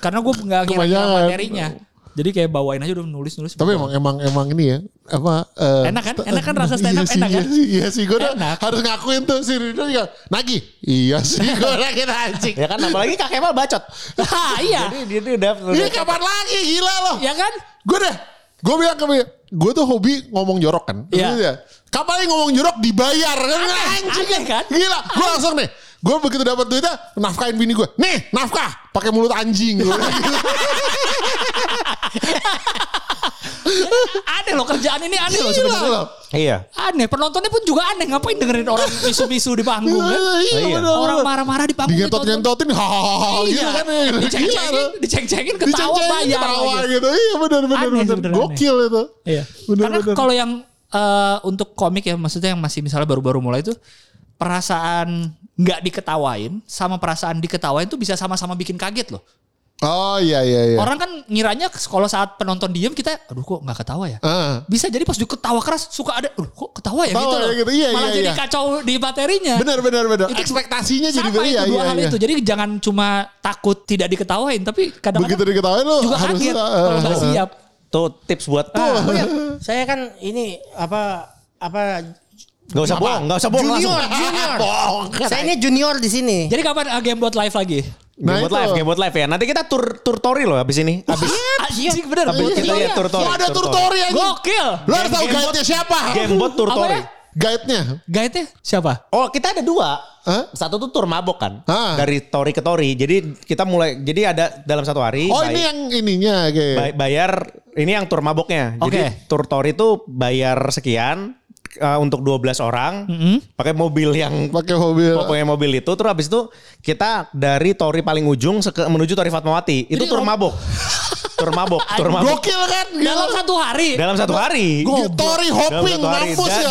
Karena gue nggak ngira materinya. Jadi kayak bawain aja udah nulis-nulis. Tapi emang emang emang ini ya apa eh, Enak kan? Enak kan rasa stand up? iya sih, Enak kan? Iya sih, iya sih gue Enak. harus ngakuin tuh si Rido juga. Nagi. Iya sih gue lagi anjing. Ya kan apalagi Kak Kemal bacot. Ah, iya. Jadi dia tuh udah Ini kapan lagi gila loh. Ya kan? Gue deh. Gue bilang ke dia, gue tuh hobi ngomong jorok kan. Iya. Dia, Kapan lagi ngomong jorok dibayar kan? Anjing aneh kan? Gila. Gue langsung nih. Gue begitu dapat duitnya nafkahin bini gue. Nih nafkah pakai mulut anjing. Gitu. Aneh loh kerjaan ini aneh loh sebenarnya. loh. Iya. Aneh. Penontonnya pun juga aneh. Ngapain dengerin orang misu-misu di panggung kan? Iya, Iya. bener, Orang marah-marah di panggung. ditonton. Digentot-gentotin hahaha gitu Iya. kan. Diceng-cengin, ketawa bayar ketawa gitu. Iya benar benar Gokil itu. Iya. Bener, Karena kalau yang eh, untuk komik ya maksudnya yang masih misalnya baru-baru mulai itu perasaan nggak diketawain sama perasaan diketawain tuh bisa sama-sama bikin kaget loh. Oh iya iya iya. Orang kan ngiranya kalau saat penonton diem kita, aduh kok nggak ketawa ya? Ah. Bisa jadi pas diketawa keras suka ada, aduh kok ketawa ya Ketawa gitu loh. ya gitu, iya, Malah iya, jadi iya. kacau di materinya. Benar benar benar. Itu Ekspektasinya jadi Sama iya itu dua iya hal iya. itu. Jadi jangan cuma takut tidak diketawain, tapi Begitu kadang-kadang diketawain lo juga harus kaget ah, kalau nggak ah, siap. Tuh tips buat Oh, iya. Saya kan ini apa apa Gak usah bohong, gak usah bohong junior, langsung. junior. Saya ini junior di sini. Jadi kapan uh, game buat live lagi? Nah, game live, game buat live ya. Nanti kita tur tur tori loh abis ini. Abis Anjing bener. Abis Gokil. kita ya tur tori. Oh ada tur tori aja. Gokil. Lo harus tahu guide-nya siapa? Game buat tur tori. ya? Guide-nya. Guide-nya siapa? Oh kita ada dua. Hah? Satu tuh tur mabok kan. Ah. Dari tori ke tori. Jadi kita mulai. Jadi ada dalam satu hari. Oh bay- ini yang ininya bay- bayar. Ini yang tur maboknya. Jadi Oke. tur tori itu bayar sekian. Eh, untuk 12 orang. Pakai mobil yang Pakai mobil. Pokoknya mobil itu terus habis itu kita dari tori paling ujung seke- menuju tori Fatmawati. Itu Jadi tur mabok. tur mabok, tur mabok. Gokil kan? Gila. Dalam satu hari. Dalam satu hari. Tori hopping mampus ya.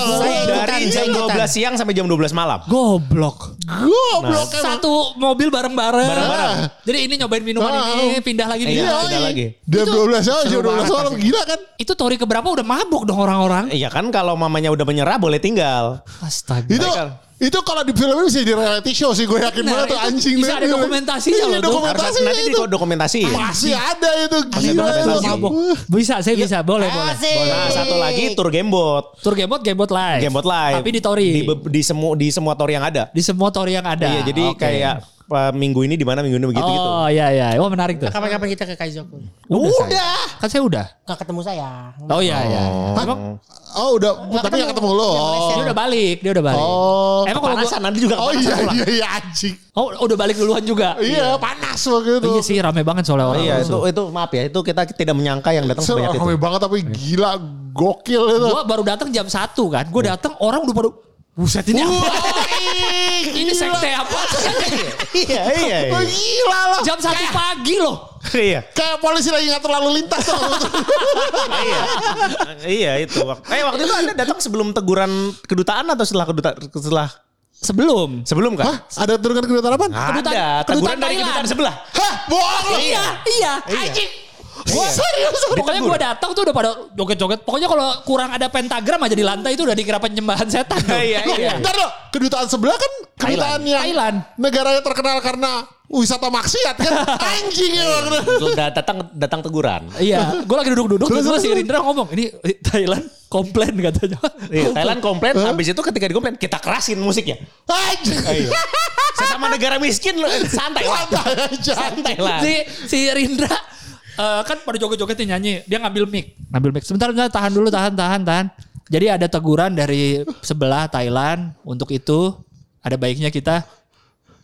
Dari jam ikutan. 12 siang sampai jam 12 malam. Goblok. Goblok emang. Satu mobil bareng-bareng. Bareng-bareng. Jadi ini nyobain minuman Ah. ini, pindah lagi Iya. pindah. pindah lagi. Jam 12 oh, jam seru 12 banget malam gila kan? Itu tori keberapa udah mabuk dong orang-orang. Iya kan kalau mamanya udah menyerah boleh tinggal. Astaga. Itu Baiklah. Itu kalau di film bisa jadi reality show sih gue yakin Nah, banget tuh anjing. bisa ada banget. dokumentasinya Iya, loh dokumentasinya nanti di itu. dokumentasi. Masih ada itu Ada gila dokumentasi. Bisa, saya bisa. Boleh, boleh. Asik. Nah, satu lagi tour Gamebot. Tur Gamebot, Gamebot live. Gamebot live. Tapi di Tori. Di, di semua di semua tori yang ada. Di semua Tori yang ada. Iya, jadi kayak uh, minggu ini di mana minggu ini begitu gitu. Oh iya iya. Wah menarik tuh. Kapan-kapan kita ke Kaizoku. Udah. Kan saya udah. Nggak ketemu saya. Oh iya iya. Hah? Oh udah, tapi nggak ketemu lo. Dia udah balik, dia udah balik. Oh. Emang kalau gua, nanti juga Oh iya iya iya anjing. oh udah balik duluan juga. Iya panas waktu itu. Iya sih rame banget soalnya orang. Iya, itu itu maaf ya, itu kita tidak menyangka yang datang sebanyak itu. Rame banget tapi gila gokil itu. Gua baru datang jam 1 kan. Gue datang orang udah baru Buset ini apa? ini sekte apa? Iya, iya. iya. Gila loh. jam 1 pagi loh. Iya. Kayak polisi lagi ngatur lalu lintas tuh. iya. Iya itu. Eh waktu itu Anda datang sebelum teguran kedutaan atau setelah kedutaan setelah Sebelum. sebelum kan? Hah? Ada turunan kedutaan apa? Kedutaan- Ada kedutaan teguran dari kedutaan sebelah. Hah? Bohong lu. Iya, iya. Anjing. Gua serius. Pokoknya gue datang tuh udah pada joget-joget. Pokoknya kalau kurang ada pentagram aja di lantai itu udah dikira penyembahan setan. tuh. Iya, iya. Bentar dong, kedutaan sebelah kan kedutaan yang Thailand. negaranya terkenal karena wisata maksiat kan. Anjing ya. Udah datang datang teguran. Iya, gue lagi duduk-duduk terus si Rindra ngomong, ini Thailand komplain katanya. Iya, Thailand komplain habis itu ketika dikomplain kita kerasin musiknya. Anjing. Sesama negara miskin santai lah. Santai lah. si si Rindra eh, kan pada joget-joget nih nyanyi, dia ngambil mic, ngambil mic. Sebentar, sebentar, tahan dulu, tahan, tahan, tahan. Jadi ada teguran dari sebelah Thailand untuk itu ada baiknya kita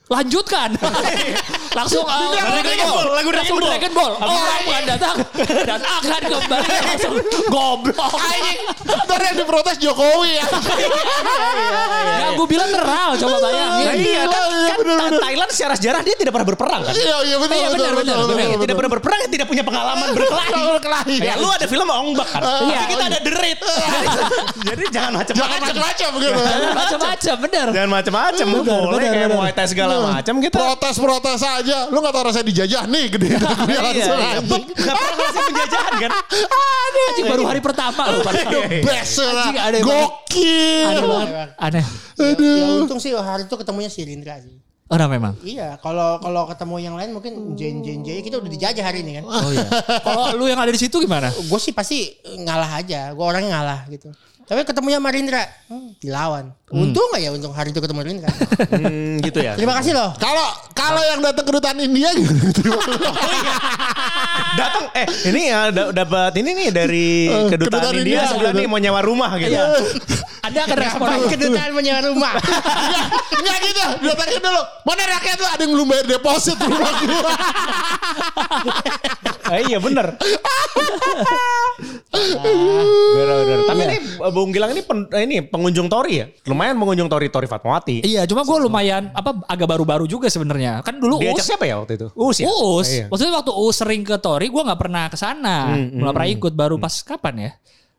lanjutkan. langsung uh, Dragon Ball, lagu Dragon Ball. Dragon Ball. Oh, bukan datang dan akan kembali langsung goblok. Anjing. Ntar yang diprotes Jokowi ya. Ya gue bilang teral, coba bayangin. iya kan, Iya, kan bener, Tha- bener. Thailand secara sejarah dia tidak pernah berperang kan. Iya iya Iya, benar, benar, benar. Tidak pernah berperang, tidak punya pengalaman berkelahi. Berkelahi. Ya, lu ada film Ongbak kan. Tapi Iya. kita ada The Raid. Jadi jangan Jangan macam-macam. macam-macam gitu. Macam-macam, bener. Jangan macam-macam. Benar, boleh benar, kayak benar. Muay Thai segala macam kita. Protes-protes aja. Lu gak tau rasanya dijajah nih gede dagunya Iya, langsung iya. anjing. Gak pernah ngasih penjajahan kan. Anjing baru hari pertama loh. padahal. Best ya. Anjing, aneh banget. Gokil. Aneh banget. Aneh. Ya, untung sih hari itu ketemunya si Rindra sih. Orang memang. Iya, kalau kalau ketemu yang lain mungkin Jen Jen J kita udah dijajah hari ini kan. Oh iya. Kalau lu yang ada di situ gimana? Gue sih pasti ngalah aja, gue orangnya ngalah gitu. Tapi ketemunya sama Rindra, hmm, dilawan. Untung nggak ya untung hari itu ketemu Rindra. Hmm, gitu ya. Terima kasih loh. Kalau kalau yang datang kedutaan India gitu. Datang eh ini ya da- dapat ini nih dari Eh, kedutaan kedutaan India India, sebelah gitu. nih mau nyewa rumah gitu. Ada akan respon kedutaan menyewa rumah? Enggak gitu. Datangin dulu. Mana rakyat lu ada yang belum bayar deposit rumah gua. Eh, iya bener. Bener-bener. Tapi ini Bung Gilang ini pen- ini pengunjung Tori ya. Lumayan pengunjung Tori Tori Fatmawati. Iya, cuma gue lumayan apa agak baru-baru juga sebenarnya. Kan dulu Diajak Us siapa ya waktu itu? Us ya? Us. Iya. Maksudnya waktu Us sering ke Tori, gue nggak pernah ke sana, nggak pernah ikut. Baru pas kapan ya?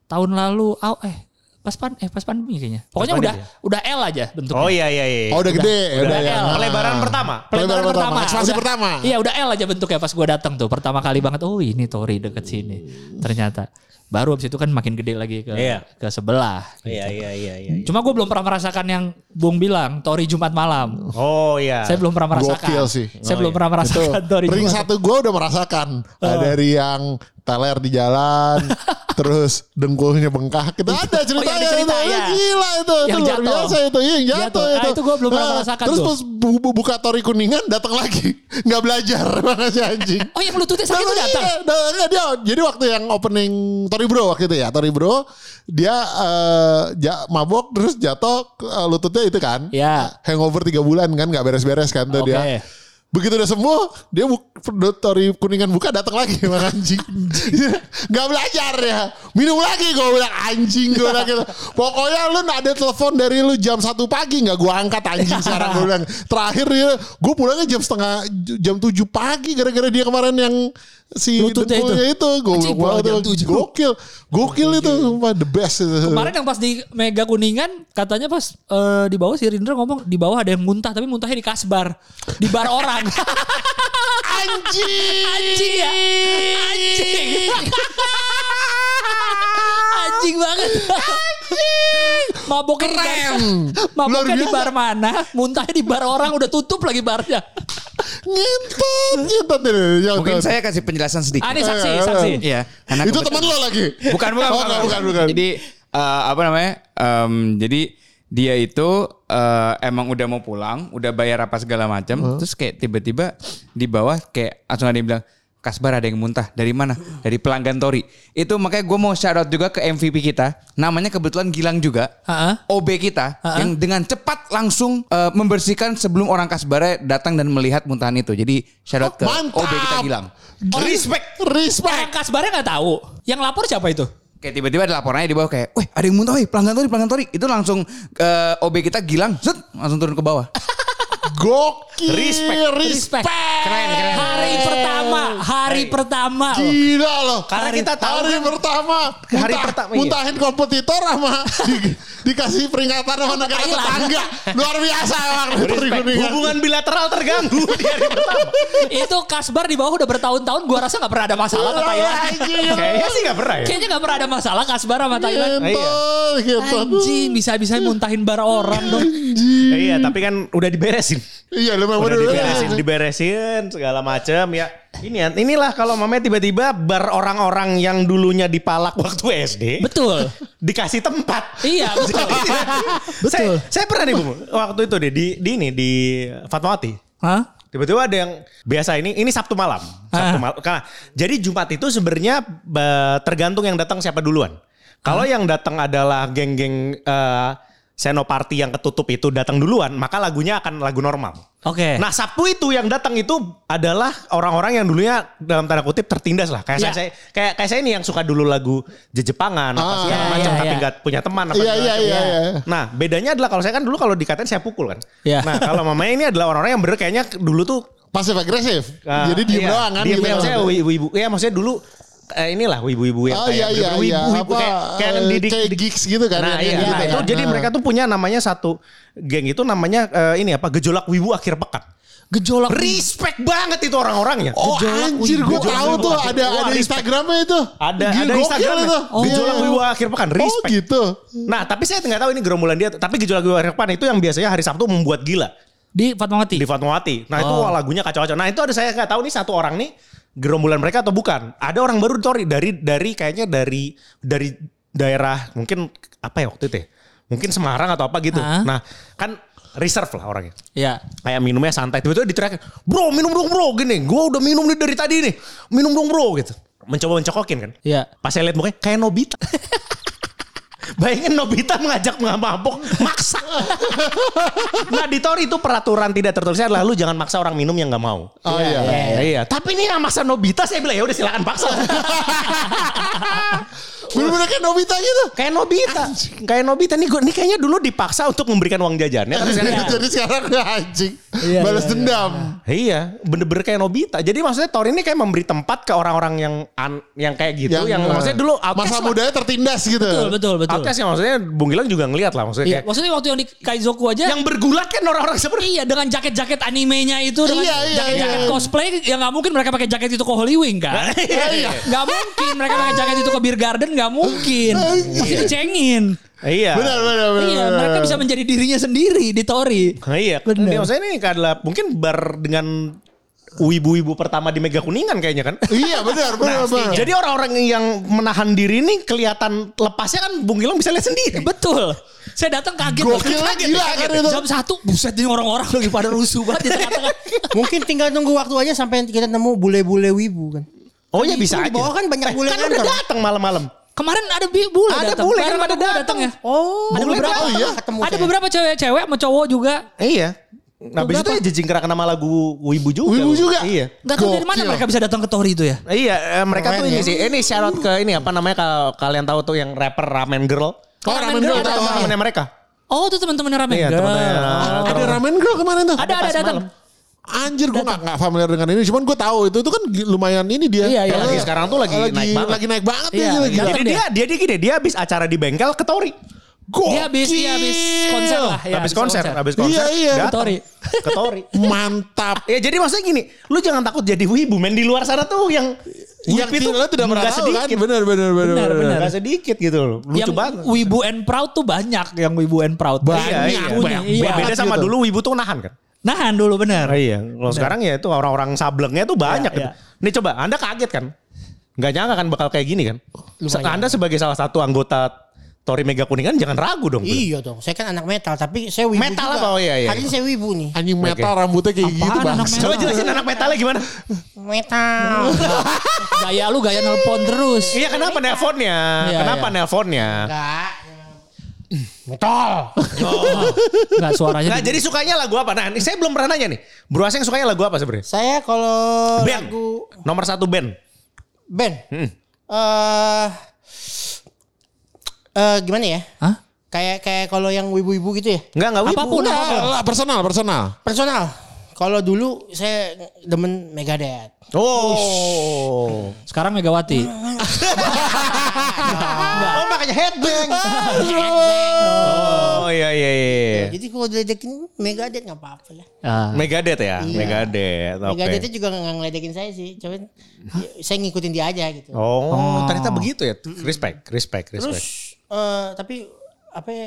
Tahun lalu, oh, eh pas pan, eh pas pandemi kayaknya. Pokoknya udah pandemi udah L aja bentuknya. Oh iya iya iya. Oh udah gede. Udah Udah ya. L. Pelebaran pertama. Pelebaran pertama. Ekspansi Udah- pertama. Iya udah L aja bentuknya pas gue datang tuh. Pertama kali banget, oh ini Tori deket sini. Ternyata. Baru abis itu kan makin gede lagi ke Iya. ke sebelah. Iya iya iya iya. Cuma gue belum pernah merasakan yang Bung bilang Tori Jumat malam. Oh iya. Saya belum pernah merasakan. Gokil sih. Saya Oh, belum iya. pernah Itu merasakan Tori ring Jumat. satu gue udah merasakan Nah, dari yang teler di jalan terus dengkulnya bengkak itu ada ceritanya ada cerita, itu ya. gila itu Yang itu luar jatuh. biasa itu iya yang jatuh, Jatuh. Ah, itu itu gua belum pernah Nah, merasakan terus tuh. pas bu- bu- buka tori kuningan datang lagi nggak belajar mana si anjing Oh yang lututnya sakit itu Nah, datang. iya, nah, enggak, dia jadi waktu yang opening Tori Bro waktu itu ya Tori Bro dia eh, ja- mabok terus jatuh eh, lututnya itu kan Ya. hangover tiga bulan kan nggak beres-beres kan tuh Oke. dia begitu udah sembuh dia buk, Tori kuningan buka datang lagi emang anjing. Nggak belajar ya. Minum lagi gue bilang anjing gue bilang gitu. Pokoknya lu ada telepon dari lu jam satu pagi nggak gue angkat anjing sekarang gue bilang. Terakhir dia gue pulangnya jam setengah jam 7 pagi gara-gara dia kemarin yang si Lututnya itu, gue Anjing, bilang pulang jam "Wah, itu 7." gokil gokil itu sumpah the best itu Kemarin yang pas di Mega Kuningan katanya pas eh, di bawah si Rindra ngomong di bawah ada yang muntah tapi muntahnya di kasbar di bar orang. anjing Anjing ya. Anjing. Anjing banget. Maboknya di bar, Keren. maboknya di bar mana? Muntahnya di bar orang udah tutup lagi barnya. Ngentot, ngentot ini. ngentot. Mungkin saya kasih penjelasan sedikit. Ah, ini saksi, Eh, eh, saksi. Iya. karena Itu teman lo lagi? Bukan, bukan, Oh, bukan, bukan, bukan. Jadi eh, apa namanya? Em, jadi dia itu eh, emang udah mau pulang, udah bayar apa segala macam, terus kayak tiba-tiba di bawah kayak langsung ada yang bilang Kasbar ada yang muntah dari mana? Dari pelanggan Tori. Itu makanya gue mau shout out juga ke MVP kita. Namanya kebetulan Gilang juga. Ha-ha. OB kita yang dengan cepat langsung eh, membersihkan sebelum orang Kasbara datang dan melihat muntahan itu. Jadi shout out ke Mantap. OB kita Gilang. Respect. Orang Respect. kasbarnya nggak tahu. Yang lapor siapa itu? Kayak tiba-tiba ada laporannya di bawah kayak, weh ada yang muntah, weh pelanggan tori, pelanggan tori. Itu langsung eh, OB kita Gilang, set, langsung turun ke bawah. Gokil. Respect. Respect. Keren, keren. Hari pertama, hari pertama. loh. Gila loh. Karena kita tahu hari kan- pertama. Hari muntah- pertama, iya. Muntahin kompetitor sama di- dikasih peringatan sama negara tetangga. Luar biasa emang. Hubungan bilateral terganggu di hari pertama. itu Kasbar di bawah udah bertahun-tahun gua rasa nggak pernah ada masalah sama Thailand. Kayaknya sih gak pernah ya. Kayaknya nggak pernah ada masalah Kasbar sama Thailand. Ngentot. Anjing bisa-bisa muntahin bar orang dong. Iya, tapi kan udah diberesin. Iya, lu memang Udah diberesin, diberesin segala macam ya. Ini inilah kalau mamanya tiba-tiba bar orang-orang yang dulunya dipalak waktu SD Betul. dikasih tempat. Iya, betul. Saya, saya pernah nih Bu, waktu itu deh di, di ini di Fatmawati. Hah? Tiba-tiba ada yang biasa ini ini Sabtu malam. Sabtu Ah. malam. Karena jadi Jumat itu sebenarnya ba- tergantung yang datang siapa duluan. Kalau Ah. yang datang adalah geng-geng eh, Senoparty yang ketutup itu datang duluan, maka lagunya akan lagu normal. Oke. Nah Sabtu itu yang datang itu adalah orang-orang yang dulunya dalam tanda kutip tertindas lah. Kayak saya, kayak kayak saya ini yang suka dulu lagu Jejepangan apa Ah, segala iya, macam iya, tapi iya. nggak punya teman apa Iya, segala iya, macam. iya. Nah bedanya adalah kalau saya kan dulu kalau dikatain saya pukul kan. Iya. Nah kalau mamanya ini adalah orang-orang yang bener kayaknya dulu tuh pasif agresif. ah, Jadi diem iya, doang kan Diem gitu. ya, maksudnya ibu-ibu. Ya maksudnya dulu eh, inilah ibu-ibu yang Oh kayak iya iya wibu, iya wibu, apa kayak, kayak didik, kayak gigs gitu kan. Nah yang iya, gitu nah kan. itu jadi Nah. mereka tuh punya namanya satu geng itu namanya eh, ini apa gejolak wibu akhir pekan. Gejolak. Respect banget itu orang-orangnya. Oh anjir gue tahu tuh ada Wah, ada. Instagramnya itu. Ada Gila, ada Instagramnya. itu. Gejolak Iya. wibu akhir pekan. Oh Respect. gitu. Nah tapi saya nggak tahu ini gerombolan dia. Tapi gejolak wibu akhir pekan itu yang biasanya hari Sabtu membuat gila Di Fatmawati. di Fatmawati. Nah itu Oh. wah, lagunya kacau-kacau. Nah itu ada saya nggak tahu nih satu orang nih gerombolan mereka atau bukan. Ada orang baru sorry dari dari kayaknya dari dari daerah mungkin apa ya waktu itu ya? Mungkin Semarang atau apa gitu. Nah kan reserve lah orangnya. Iya. Kayak minumnya santai. Tiba-tiba diteriakin, bro minum dong bro gini. Gue udah minum nih dari tadi nih. Minum dong bro gitu. Mencoba mencokokin kan. Iya. Pas saya lihat mukanya kayak Nobita. Bayangin Nobita mengajak mabok maksa. nah di Tori itu peraturan tidak tertulisnya adalah lu jangan maksa orang minum yang nggak mau. Oh iya. Iya, iya. Tapi ini yang maksa Nobita saya bilang ya udah silakan paksa. Bener-bener kayak Nobita gitu. kayak Nobita. Kayak Nobita nih gue nih kayaknya dulu dipaksa untuk memberikan uang jajannya. Tapi sekarang Jadi sekarang anjing. Iya, Balas iya, dendam. Iya, bener-bener kayak Nobita. Jadi maksudnya Tori ini kayak memberi tempat ke orang-orang yang an, yang kayak gitu, yang, maksudnya dulu masa outcast lah. mudanya tertindas gitu. Betul, betul, betul. Outcast yang maksudnya Bung Gilang juga ngeliat lah maksudnya Iya, kayak maksudnya waktu yang di Kaizoku aja yang bergulat kan orang-orang seperti Iya dengan jaket-jaket animenya itu dengan Iya, iya, jaket-jaket iya. cosplay ya nggak mungkin mereka pakai jaket itu ke Holy Wing kan? Iya. Nggak mungkin mereka pakai jaket itu ke Beer Garden nggak mungkin. Pasti dicengin. Iya. Benar, benar, benar. Iya, benar. mereka bisa menjadi dirinya sendiri di Tori. Nah, iya. Bener. Dia maksudnya ini adalah mungkin bar dengan wibu-wibu pertama di Mega Kuningan kayaknya kan. Iya benar, benar, benar. Jadi orang-orang yang menahan diri ini kelihatan lepasnya kan Bung Gilang bisa lihat sendiri. Betul. Saya datang kaget. Gokil Kaget, gila kaget. kan itu. Jam satu, buset ini orang-orang lagi pada rusuh banget di tengah-tengah. Mungkin tinggal tunggu waktu aja sampai kita nemu bule-bule wibu kan. Oh iya bisa Di aja. bawah kan banyak bule Kan udah datang malam-malam. Kemarin ada bi- bule Ada datang. bule Kemarin kan pada bule datang. ya. Oh, Ada bule beberapa- oh iya. ketemu Ada saya. beberapa cewek-cewek sama cowok juga. Iya. Nah, habis itu ya jejingkrak nama lagu Wibu juga. Wibu juga? Iya. Gak tahu dari mana mereka bisa datang ke Tori itu ya. Iya, eh, mereka tuh ini ya. sih. Ini shout out ke ini apa namanya kalau kalian tahu tuh yang rapper Ramen Girl. Oh, Ramen Girl Itu tahu. teman-temannya mereka. Oh itu teman-teman Ramen Iya, Girl. teman-temannya. Oh. Ada ramen girl kemarin tuh. Ada ada datang. Anjir gue gak, gak familiar dengan ini. Cuman gue tahu itu itu kan lumayan ini dia. Iya, iya. Karena Lagi sekarang tuh lagi naik banget. Lagi naik banget Iya, ya. Lagi. iya. Jadi dia dia dia gini, dia habis acara di bengkel ke Tori. Dia habis dia habis konser lah. ya, habis konser, habis konser. Iya, iya. datang Ke Tori. Ke Tori. Mantap. Ya jadi maksudnya gini, lu jangan takut jadi wibu men di luar sana tuh yang Yang Whip itu tidak tidak pernah nggak tahu kan? sedikit. Benar benar benar. Benar, benar. benar. Gak sedikit gitu loh. Lucu yang banget. Wibu and Proud tuh banyak yang Wibu and Proud. Banyak, Iya, iya. Punya, iya. Beda sama gitu. dulu Wibu tuh nahan kan. Nahan dulu bener. Oh, iya. Kalau sekarang ya itu orang-orang sablengnya tuh banyak. Iya, gitu. Nih coba, Anda kaget kan? Gak nyangka kan bakal kayak gini kan? Anda sebagai salah satu anggota Tori Mega Kuningan jangan ragu dong. Iya dong, saya kan anak metal tapi saya wibu Metal juga. apa? Oh, iya, iya. Hari ini saya wibu nih. Anjing metal rambutnya kayak gitu Apaan bang. anak Coba jelasin anak metalnya gimana? Metal. Gaya lu gaya nelpon terus. Iya kenapa nelponnya? Iya, kenapa iya. nelponnya? Enggak. Metal. Enggak suaranya. Nah jadi sukanya lagu apa? Nah ini saya belum pernah nanya nih. Bro Aseng sukanya lagu apa sebenarnya? Saya kalau Band. lagu Nomor satu band. band. Hmm. Eh eh gimana ya? Hah? Kayak kayak kalau yang wibu-wibu gitu ya. Enggak, enggak wibu. Apa pun. Lah, personal personal. Personal. Kalau dulu saya demen Megadeth. Oh. Sekarang Megawati. Oh makanya headbang. oh iya iya iya. Jadi kalau diledekin Megadeth nggak apa-apa lah. Ah. Megadeth ya, Iya. Megadeth. Oke. Megadeth juga nggak ngeledekin saya sih. Cuman ya, saya ngikutin dia aja gitu. Oh, ternyata begitu ya. Respect, respect, Terus respect. eh tapi apa ya,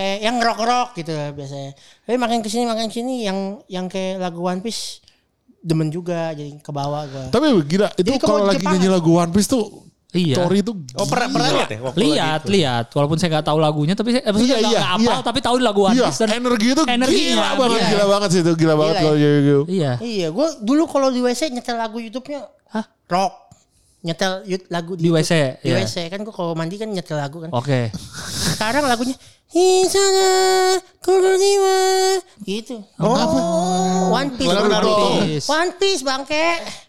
kayak yang rock-rock gitu lah biasanya. Tapi makin ke sini makin ke sini yang yang kayak lagu One Piece demen juga jadi ke bawah gua. Tapi gila itu kalau kalau lagi Jepang- nyanyi lagu One Piece tuh Iya. Tori itu Oh pernah pernah lihat ya? waktu Lihat, lihat. Walaupun saya nggak tahu lagunya, tapi saya, eh, maksudnya Iya, iya, hafal, iya. tapi tahu lagu One Iya, Piece. dan energi itu energinya, gila banget, iya. gila banget sih itu, gila banget Gila kalau ya. gitu. Iya. Iya, gua dulu kalau di WC nyetel lagu YouTube-nya Hah? rock. Nyetel lagu Di WC, Di iya. WC kan gua kalau mandi kan nyetel lagu kan. Oke. Sekarang lagunya Hisana Kuroniwa gitu. Oh, One Piece. Lagu One Naruto. Piece. One Piece bangke. Kayak-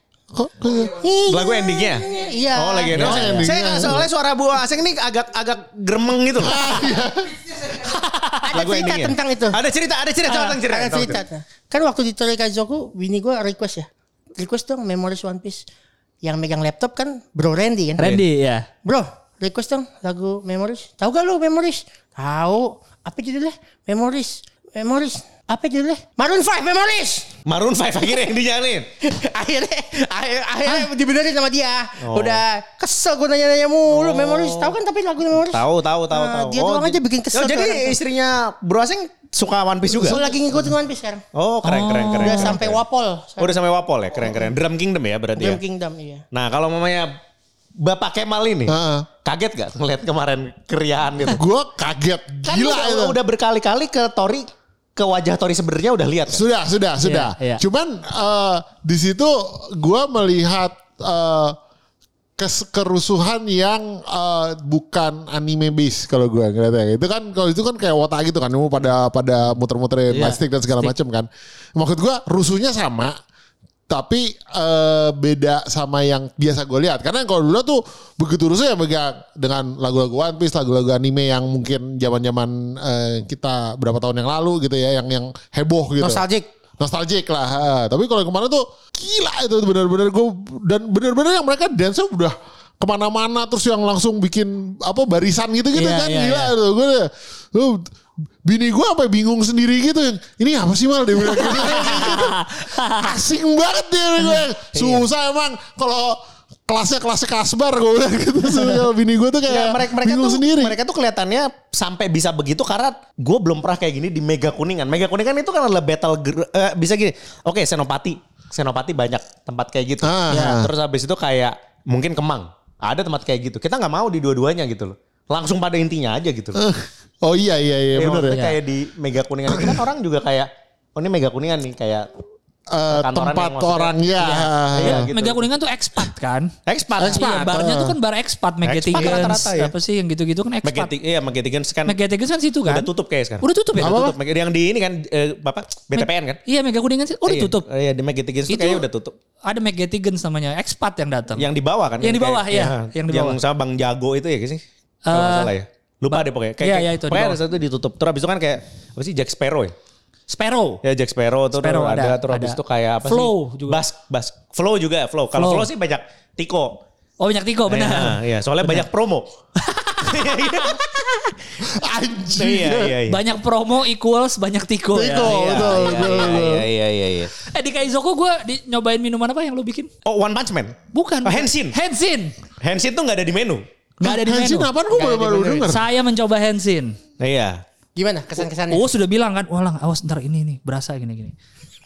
Lagu endingnya? Iya. Oh lagi Oh, saya, endingnya. saya nggak soalnya suara Bu Aseng nih agak agak gremeng gitu. loh. Ada Lagu cerita endingnya. tentang itu. Ada cerita, ada cerita, Ah, tentang cerita. Ada cerita. Kan waktu di Tori Kaizoku, bini gue request ya. Request dong Memories One Piece. Yang megang laptop kan Bro Randy kan. Randy ya. Bro, request dong lagu Memories. Tahu gak lu Memories? Tahu. Apa judulnya? Memories. Memories. Apa judulnya? Maroon 5 Memories. Maroon 5 akhirnya yang dinyanyiin. akhirnya akhir, akhirnya dibenerin sama dia. Oh. Udah kesel gue nanya-nanya mulu Memories. Tahu kan tapi lagu Memories? Tahu, tahu, tahu, Nah, tahu. dia doang aja bikin kesel Oh, tuh jadi orang tuh. istrinya Bro Aseng suka One Piece juga? Gue lagi ngikutin One Piece sekarang. Oh, keren, keren, keren. Udah keren, sampai keren. Wapol. Oh, udah sampai Wapol ya, keren, keren. Drum Kingdom ya berarti Dream ya. Kingdom iya. Nah, kalau mamanya Bapak Kemal ini, Heeh. kaget gak ngeliat kemarin keriaan gitu? Gue kaget, Kan gila udah, itu. udah berkali-kali ke Tori, ke wajah Tori sebenarnya udah lihat kan? Sudah, sudah, sudah. iya. Cuman eh, di situ gue melihat eh, kes kerusuhan yang eh, bukan anime base kalau gue ngeliatnya. Itu kan kalau itu kan kayak wota gitu kan, mau pada pada muter-muterin Iya, plastik dan segala macam kan. Maksud gue rusuhnya sama, tapi eh, beda sama yang biasa gue lihat. Karena kalau dulu tuh begitu rusuh ya megang dengan lagu-lagu One Piece, lagu-lagu anime yang mungkin zaman-zaman eh, kita berapa tahun yang lalu gitu ya, yang yang heboh gitu. Nostalgic. Nostalgic lah. ha. Tapi kalau kemarin tuh gila itu benar-benar gue dan benar-benar yang mereka dance udah ke mana-mana terus yang langsung bikin apa barisan gitu-gitu Iya, kan iya, gila iya. tuh gue tuh bini gue apa bingung sendiri gitu ini apa sih mal dia bilang gitu. asing banget dia gue susah emang kalau kelasnya kelasnya kasbar gue bilang gitu kalau bini gue tuh kayak mereka, mereka bingung tuh, sendiri mereka tuh kelihatannya sampai bisa begitu karena gue belum pernah kayak gini di Mega Kuningan. Mega Kuningan itu kan adalah battle eh, bisa gini. Oke, Senopati. Senopati banyak tempat kayak gitu. Ah. Ya, terus habis itu kayak mungkin Kemang. Ada tempat kayak gitu. Kita nggak mau di dua-duanya gitu loh. Langsung pada intinya aja gitu loh. Oh iya iya iya bener maksudnya ya kayak di Mega Kuningan itu kan orang juga kayak oh ini Mega Kuningan nih kayak Eh, perkantoran tempat orang ya Iya, gitu. Mega Kuningan tuh expat kan? expat. Iya, barnya tuh kan bar expat, Expat Megatigans, rata-rata ya. apa sih yang gitu-gitu kan expat. Megatik, iya Megatigans kan Megatigans kan situ kan? udah tutup kayak sekarang. Udah tutup ya? Udah tutup. Mega- Yang di ini kan eh, Bapak BTPN kan? Iya, Mega Kuningan sih. Oh, udah Iya, tutup. Iya, di Megatigans itu kayaknya udah tutup. Ada Megatigans namanya, expat yang datang. Yang di bawah kan? Yang di bawah, iya. Yang di bawah. Yang sama Bang Jago itu ya sih? Kalau Eh, salah ya. Lupa deh pokoknya. Kayak, iya, kayak- iya, itu di pokoknya ada satu ditutup. Terus abis itu kan kayak apa sih Jack Sparrow ya? Sparrow. Ya Jack Sparrow tuh Sparrow ada, ada, terus abis ada. itu kayak apa Flow sih? juga. Bass, bass. Flow juga, Flow. Kalau Flow. Flow sih banyak Tiko. Oh, banyak Tiko, benar. Iya, iya, soalnya banyak promo. Anjing. Iya iya iya. Banyak promo equals banyak tiko, Tiko, ya. betul, betul, betul. Iya iya iya iya. Eh di Kaizoko gue di, nyobain minuman apa yang lu bikin? Oh One Punch Man. Bukan. Oh, Henshin. Henshin. Henshin tuh nggak ada di menu. Gak ada di Henshin menu. apaan gue baru baru denger. Saya mencoba Henshin. Nah, iya. Gimana kesan-kesannya? Oh sudah bilang kan, walang awas ntar ini nih berasa gini-gini.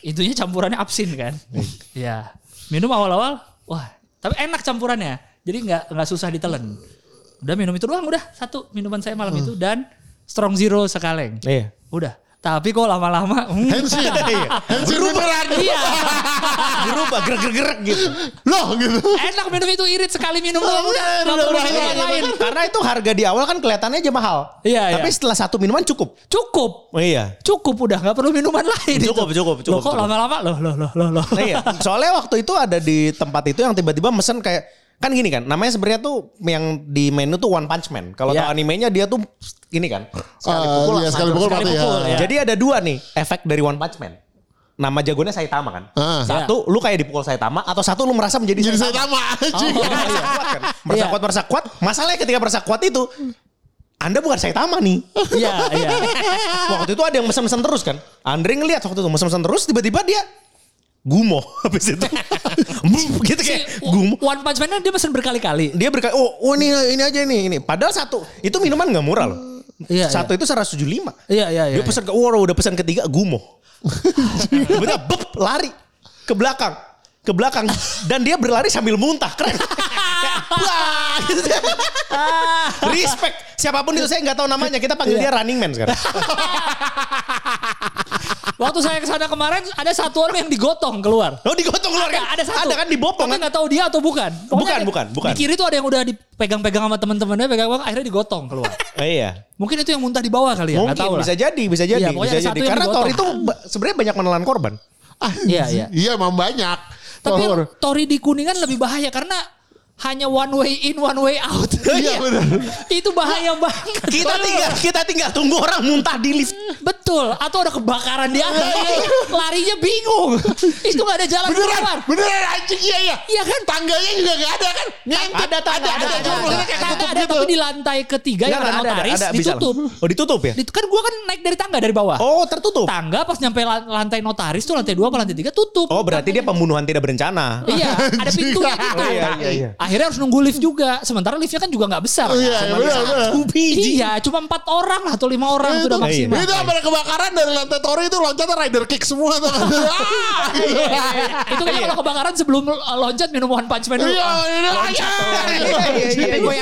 Itunya campurannya absin kan. Iya. Minum awal-awal, wah tapi enak campurannya. Jadi nggak nggak susah ditelen. Udah minum itu doang udah satu minuman saya malam itu dan strong zero sekaleng. Iya. Udah. Tapi kok lama-lama, hmm, Henshin. Henshin beneran. iya. Dirubah gerak-gerak gitu. Loh gitu. Enak minum itu irit sekali minum doang udah. lain. Karena itu harga di awal kan kelihatannya aja mahal. Iya, Tapi iya. setelah satu minuman cukup. Cukup. Oh iya. Cukup udah nggak perlu minuman lain. Cukup, itu. cukup, cukup, Loh kok lama-lama loh loh loh loh loh. Nah, iya. Soalnya waktu itu ada di tempat itu yang tiba-tiba mesen kayak kan gini kan namanya sebenarnya tuh yang di menu tuh One Punch Man. Kalau Iya. tahu animenya dia tuh ini kan. Sekali Ah, pukul iya, langsung sekali pukul Sekali mati pukul, ya. ya. Jadi ada dua nih efek dari One Punch Man. Nama jagonya Saitama kan. Ah. Satu lu kayak dipukul Saitama atau satu lu merasa menjadi Jadi saya Saitama. sama anjing. Jadi merasa kuat kan. Merasa Iya. kuat merasa kuat. Masalahnya ketika merasa kuat itu anda bukan Saitama nih. Iya iya. waktu itu ada yang mesen-mesen terus kan. Andre ngeliat waktu itu mesen-mesen terus tiba-tiba dia gumo habis itu. gitu Si kayak gumo. One Punch Man dia pesen berkali-kali. Dia berkata, oh, oh ini ini aja ini ini. Padahal satu itu minuman nggak murah loh. Iya, satu itu 175. Iya iya iya. Dia pesan ke, wow, udah pesan ketiga gumo. Tiba-tiba bep, lari ke belakang. Ke belakang. Dan dia berlari sambil muntah. Keren. Wah, gitu. Respect. Siapa pun itu saya nggak tahu namanya. Kita panggil dia Running Man sekarang. Waktu saya ke sana kemarin ada satu orang yang digotong keluar. Oh digotong keluar Ada, kan? ada satu. Ada kan dibopong Tapi kan? nggak tahu dia atau bukan. Bukan, ada- bukan, bukan. Di kiri tuh ada yang udah dipegang-pegang sama teman-temannya, pegang akhirnya digotong keluar. Oh, iya. Mungkin itu yang muntah di bawah kali ya, Mungkin tahu lah. bisa jadi, bisa jadi, Iya, pokoknya bisa jadi. Karena digotong. Thor itu sebenarnya banyak menelan korban. Iya iya. Iya emang banyak. Tapi. Tori di Kuningan lebih bahaya karena hanya one way in, one way out. Iya benar. itu bahaya banget. Kita tinggal kita tinggal tunggu orang muntah di lift. Betul. Atau ada kebakaran di atas. Larinya bingung. itu nggak ada jalan keluar. Beneran, beneran anjing iya iya. Iya kan? Tangganya juga gak ada kan? Nyentip. Ada tangga, ada, ada, ada. kayak Tangga ketutup ada gitu. tapi di lantai ketiga yang ada notaris ditutup. Oh ditutup ya? Kan gua kan naik dari tangga dari bawah. Oh tertutup. Tangga pas nyampe lan- lantai notaris tuh lantai dua apa lantai tiga tutup. Oh berarti dia pembunuhan tidak berencana. Iya, ada pintunya gitu. Oh, iya, iya, iya. Akhirnya harus nunggu lift juga. Sementara liftnya kan juga nggak besar. Oh, Iya, Cuma benar, benar. Satu biji. Iya, cuma empat orang lah atau lima orang Itu, sudah maksimal. itu apa ada kebakaran dari lantai Tori itu loncatnya rider kick semua tuh. Ah, itu kayaknya kalau kebakaran sebelum loncat minum one punch man dulu. Iya,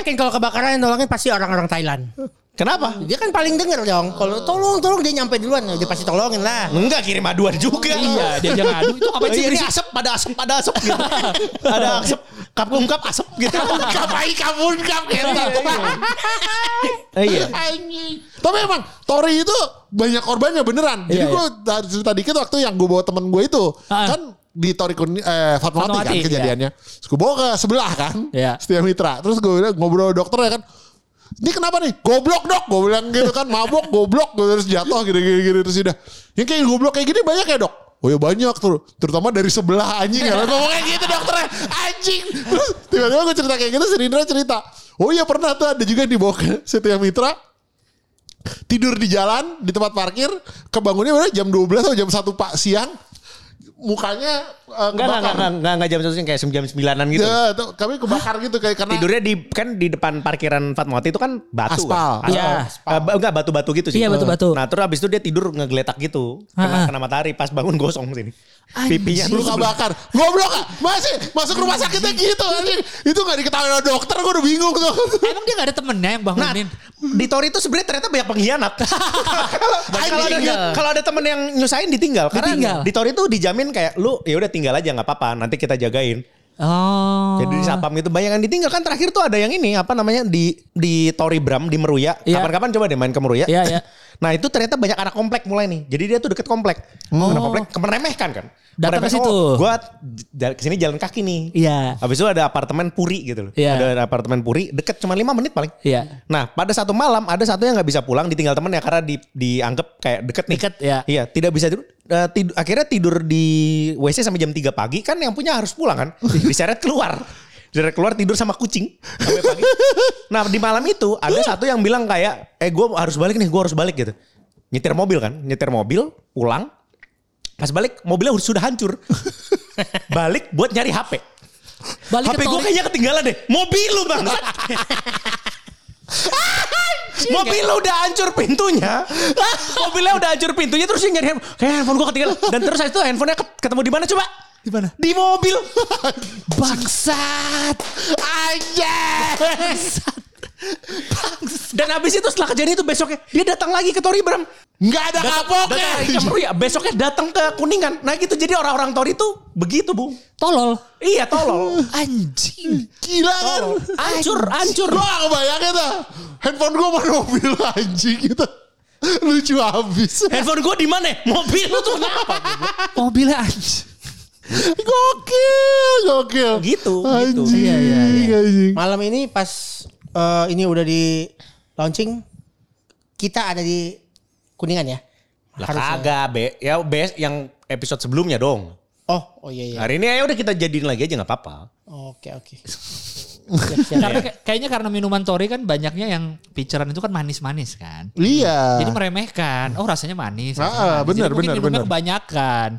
yakin kalau kebakaran yang nolongin pasti orang-orang Thailand. Kenapa? Dia kan paling denger dong. Kalau tolong, tolong dia nyampe duluan. Dia pasti tolongin lah. Enggak kirim aduan juga. Iya, dia jangan ngadu itu apa Oh, sih iya, ini berisik? asap, ada asap, ada asap gitu. ada asap, kap ungkap asap gitu. Kapai kabun kap gitu. Iya. Anjing. Tapi emang Tori itu banyak korbannya beneran. Jadi Iya, gue cerita dikit waktu yang gue bawa temen gue itu. Ah. Kan di Tori Kun, eh, Fatmawati kan Fatmawati, kejadiannya. Terus gue bawa ke sebelah kan. Iya. Setia Mitra. Terus gue bilang ngobrol sama dokter ya kan. Ini kenapa nih? Goblok dok. Gue bilang gitu kan. Mabok goblok. Gue terus jatuh gini-gini. Terus udah. Yang kayak goblok kayak gini banyak ya dok? Oh ya banyak tuh. Terutama dari sebelah anjing ya. Ngomongnya gitu dokternya. Anjing. Terus tiba-tiba gue cerita kayak gitu. Serindra cerita. Oh iya pernah tuh ada juga dibawa ke Setia Mitra tidur di jalan di tempat parkir kebangunnya mana jam 12 atau jam 1 pak siang mukanya uh, Enggak, enggak, kebakar. enggak, enggak, enggak jam satu kayak jam sembilanan gitu. Ya, tuh, kami kebakar gitu kayak karena Tidurnya di kan di depan parkiran Fatmawati itu kan batu Aspal. kan. Iya. Eh, ba- enggak batu-batu gitu sih. Iya, batu-batu. Nah, terus habis itu dia tidur ngegeletak gitu. Ah. Kena, kena matahari pas bangun gosong sini. Pipinya lu kebakar goblok ah. masih masuk rumah sakitnya gitu anjing itu gak diketahui sama dokter gue udah bingung tuh Emang dia gak ada temennya yang Nah, bangunin? di Tori itu sebenarnya ternyata banyak pengkhianat. Kalau ada Ditinggal. kalau ada temen yang nyusahin ditinggal. Karena Ditinggal. di Tori itu dijamin kayak lu ya udah tinggal aja nggak apa-apa nanti kita jagain. Oh. Jadi di sapam itu banyak yang ditinggal kan terakhir tuh ada yang ini apa namanya di di Tori Bram di Meruya. Iya. Kapan-kapan coba deh main ke Meruya. Iya, iya. Nah itu ternyata banyak anak komplek mulai nih. Jadi dia tuh deket komplek. Anak komplek meremehkan kan. Datang ke situ. Oh, gua j- ke sini jalan kaki nih. Iya. Habis itu ada apartemen Puri gitu loh. Iya. Ada apartemen Puri deket cuma 5 menit paling. Iya. Nah pada satu malam ada satu yang nggak bisa pulang ditinggal temennya karena di, dianggap kayak deket nih. Deket, ya. Iya tidak bisa tidur. Eh, tidur- akhirnya tidur di WC sampai jam 3 pagi kan yang punya harus pulang kan. Diseret keluar. Dari keluar tidur sama kucing sampai pagi. Nah di malam itu ada satu yang bilang kayak, eh gue harus balik nih, gue harus balik gitu. Nyetir mobil kan, nyetir mobil, pulang. Pas balik mobilnya udah sudah hancur. balik buat nyari HP. Balik HP gue kayaknya ketinggalan deh. Mobil lu bang. Mobil udah hancur pintunya. Mobilnya udah hancur pintunya terus dia nyari handphone. Kayak handphone gue ketinggalan. Dan terus itu handphonenya ket- ketemu di mana coba? Di mana? Di mobil. Bangsat. Aja. Dan habis itu setelah kejadian itu besoknya dia datang lagi ke Tori Bram. Nggak ada kapoknya. Ya, besoknya datang ke Kuningan. Nah gitu jadi orang-orang Tori itu begitu bung. Tolol. Iya tolol. Anjing. Gila kan. Hancur. Gue gak kebayangin dah. Handphone gue mana mobil anjing gitu. Lucu habis. Handphone gue di mana? Mobil lu tuh kenapa? Mobilnya anjing. Gokil, gokil. Gitu, gitu. Iya, iya, iya. anjing. Malam ini pas eh, ini udah di launching, kita ada di Kuningan ya. Lah kagak be. Ya bes yang episode sebelumnya dong. Oh, oh iya iya. Hari ini ya udah kita jadiin lagi aja nggak apa-apa. Oke oke. Karena kayak- kayaknya karena minuman Tori kan banyaknya yang picturean itu kan manis-manis kan. Iya. Jadi meremehkan. Oh rasanya manis. Ah, rasanya manis. benar, Jadi mungkin benar, minumnya benar. kebanyakan.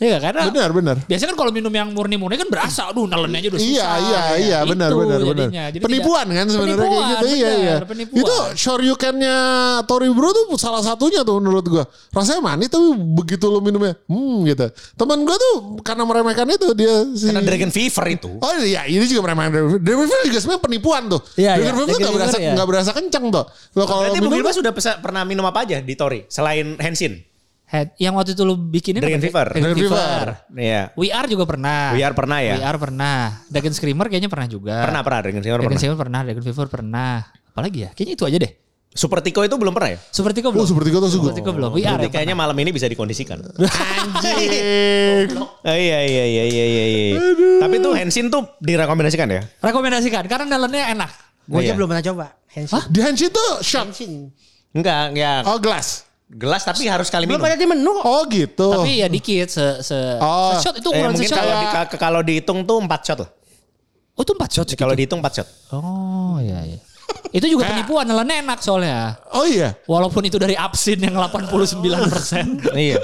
Iya karena Benar, benar. biasanya kan kalau minum yang murni-murni kan berasa, aduh nelennya aja udah susah. Iya iya iya benar benar benar. Jadi Penipuan tidak- kan sebenarnya kayak Penipuan, gitu iya benar, iya. Penipuan. Itu shoryukennya Tori Bro tuh salah satunya tuh menurut gua. Rasanya manis tapi begitu lu minumnya hmm gitu. Teman gua tuh karena meremehkan itu dia si Karena Dragon Fever itu. Oh iya, ini juga meremehkan Dragon Fever. Dragon Fever juga sebenarnya penipuan tuh. Iya, Dragon iya. Fever tuh Dragon nggak berasa Fever, iya. nggak berasa kencang tuh. Lo kalau Berarti minum sudah pernah minum apa aja di Tori selain Hensin? Head, yang waktu itu lu bikinin Dragon? Fever. Dragon Dragon Fever. Fever. Iya. VR juga pernah. VR pernah ya? VR pernah. Dragon Screamer kayaknya pernah juga. Pernah pernah Dragon Fever Dragon pernah. Screamer pernah. Dragon Fever pernah. Apalagi ya? Kayaknya itu aja deh. Super Tico itu belum pernah ya? Super Tico belum. Oh, Super Tico tuh. Super Tico belum. VR Berarti ya kayaknya malam ini bisa dikondisikan. Anjing. Oh, iya iya iya iya iya. iya. Tapi tuh Hensin tuh direkomendasikan ya? Rekomendasikan karena dalamnya enak. Gue aja Iya. belum pernah coba. Henshin. Di Henshin tuh shot. Henshin. Enggak, ya Oh gelas. Gelas tapi harus sekali Belum minum. ada di menu. kok. Oh gitu. Tapi ya dikit se se, Oh. se shot itu Eh, ukuran mungkin se shot. kalau di, ka- kalau dihitung tuh 4 shot lah. Oh itu 4 shot segitu? Kalau dihitung 4 shot. Oh iya iya. itu juga penipuan nelennya enak soalnya. Oh iya. Walaupun itu dari absin yang 89%. iya.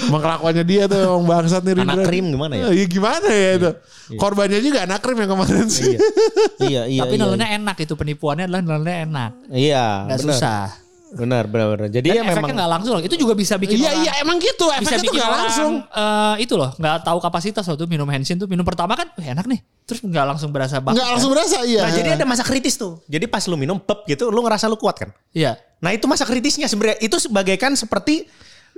Emang kelakuannya dia tuh emang bangsat nih Anak Rindra. krim gimana ya? Iya gimana ya itu. Korbannya juga anak krim yang kemarin sih. iya iya. Tapi iya. nelennya enak itu penipuannya adalah nelennya enak. Iya, Nggak benar. susah. Benar, benar, benar. Jadi Dan ya efeknya memang nggak langsung loh. Itu juga bisa bikin Iya orang, iya emang gitu. bisa Efeknya tuh bikin gak orang langsung. eh, itu loh nggak tahu kapasitas tuh minum Hensin tuh minum pertama kan "Wih, enak nih terus nggak langsung berasa banget Nggak langsung berasa iya. Nah, jadi ada masa kritis tuh. Jadi pas lu minum pep gitu, lu ngerasa lu kuat kan? iya Nah, itu masa kritisnya sebenarnya. Itu sebagaikan seperti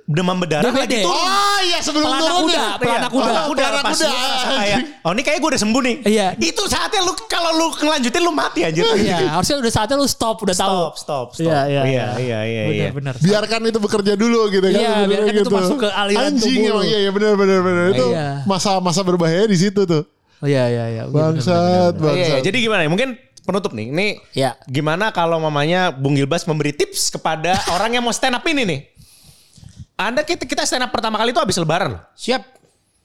demam berdarah DBD. lagi turun. Oh iya sebelum Pelana turun kuda, ya. pelana kuda. Pelana kuda, Pelana pas kuda. ngerasa kayak, oh ini kayak gue udah sembuh nih. Iya. Itu saatnya lu kalau lu ngelanjutin lu mati anjir. iya harusnya udah saatnya lu stop udah tahu Stop, stop, stop. iya iya Iya, iya, iya, benar iya. benar Biarkan itu bekerja dulu gitu kan. Iya, biarkan itu masuk ke aliran Anjing tubuh lu. iya iya benar benar benar. Itu Iya. masa-masa berbahaya di situ tuh. Oh, iya iya iya Bangsat, Iya, iya. bangsat. jadi gimana ya? Mungkin penutup nih. Ini Iya. gimana kalau mamanya Bung Gilbas memberi tips kepada orang yang mau stand up ini nih? Anda kita, kita stand up pertama kali itu habis lebaran loh. Siap.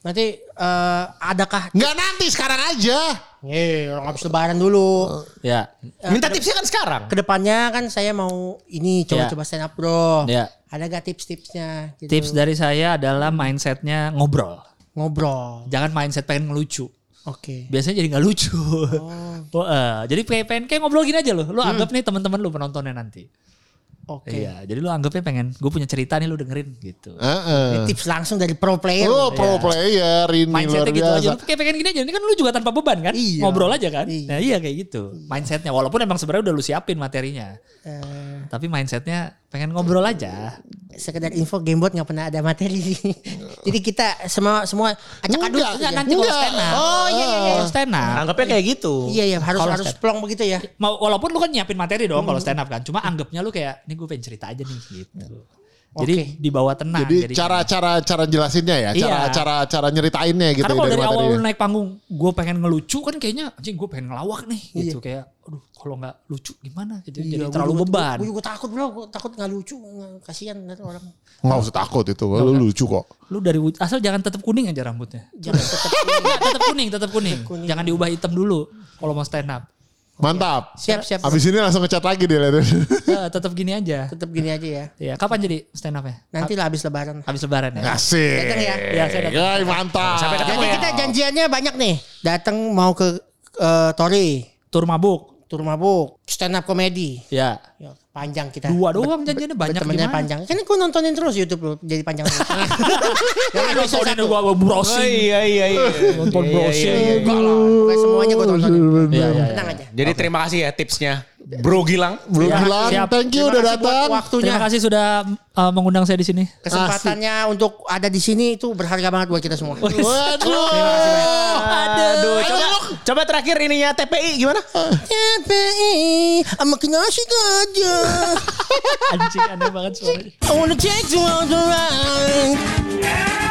Nanti eh, adakah Nggak nanti sekarang aja. Eh, orang habis lebaran dulu. Iya. Minta tipsnya kan sekarang. Ke depannya kan saya mau ini coba-coba stand up bro. Iya. Ada gak tips-tipsnya? Gitu. tips dari saya adalah mindsetnya ngobrol ngobrol. jangan mindset pengen ngelucu Oke. biasanya jadi nggak lucu. Oh. eh, jadi kayak pengen kayak ngobrol gini aja loh. Lu anggap nih teman-teman lu penontonnya nanti. Oke. Iya, jadi lu anggapnya pengen gue punya cerita nih lu dengerin gitu. Heeh. Ini tips langsung dari pro player. Lo pro player ini luar Mindsetnya gitu aja. biasa. Lu kayak pengen gini aja. Ini kan lu juga tanpa beban kan? Iya. Ngobrol aja kan? Iya. Nah iya kayak gitu. Mindsetnya. Walaupun emang sebenarnya udah lu siapin materinya. Eh, Tapi mindsetnya pengen ngobrol aja. sekedar info Gamebot nggak pernah ada materi. Jadi kita semua semua acak aduk. Enggak, aja. nanti kalau stand up. Oh, iya, iya, iya. Kalau stand up. Anggapnya kayak gitu. Iya iya harus Kalau harus plong begitu ya. Mau, walaupun lu kan nyiapin materi dong kalau stand up kan. Cuma anggapnya lu kayak, ini gue pengen cerita aja nih gitu. Jadi Oke. dibawa tenang. Jadi cara-cara cara jelasinnya ya, Iya. cara cara cara nyeritainnya gitu Karena ya kalau dari awal lu materinya. naik panggung, gue pengen ngelucu kan kayaknya, anjing gue pengen ngelawak nih gitu kayak, aduh kalau nggak lucu gimana? Gitu. jadi Iya, terlalu gua juga- beban. Gue juga takut bro, gue takut nggak lucu, nggak- kasihan nanti orang. Nggak usah takut itu, lu lucu kok. Lu dari asal jangan tetap kuning aja rambutnya. Jangan tetap kuning, tetap kuning. kuning. Jangan diubah hitam dulu. kalau mau stand up. Mantap. Siap siap. Abis ini langsung ngechat lagi dia lihat. Eh, tetap gini aja. Tetap gini aja ya. Ya, kapan jadi stand up ya? Nanti lah habis lebaran. Habis lebaran ya. Asik. Datang ya. Ya, saya datang. Yoi, mantap. Sampai ketemu Jadi ya. kita janjiannya banyak nih. Datang mau ke eh, Tori, Tur mabuk. Tur mabuk, stand up comedy. Ya. Ya, panjang kita. Dua doang janjiannya banyak gimana? panjang. Kan gue nontonin terus YouTube lo jadi panjang. Ya, nontonin gua gua browsing. iya iya iya. Nonton browsing. Enggak lah, semuanya gue tontonin. Iya, iya, iya. Tenang aja. Jadi terima kasih ya tipsnya. Bro Gilang. Bro Ya, Gilang, siap. thank you Terima udah kasih datang. waktunya. Terima kasih sudah uh, mengundang saya di sini. Kesempatannya untuk ada di sini itu berharga banget buat kita semua. Waduh. Aduh, coba, coba terakhir ininya TPI gimana? TPI sama nasi gajah. Anjing aneh banget suaranya. I wanna take you on the ride.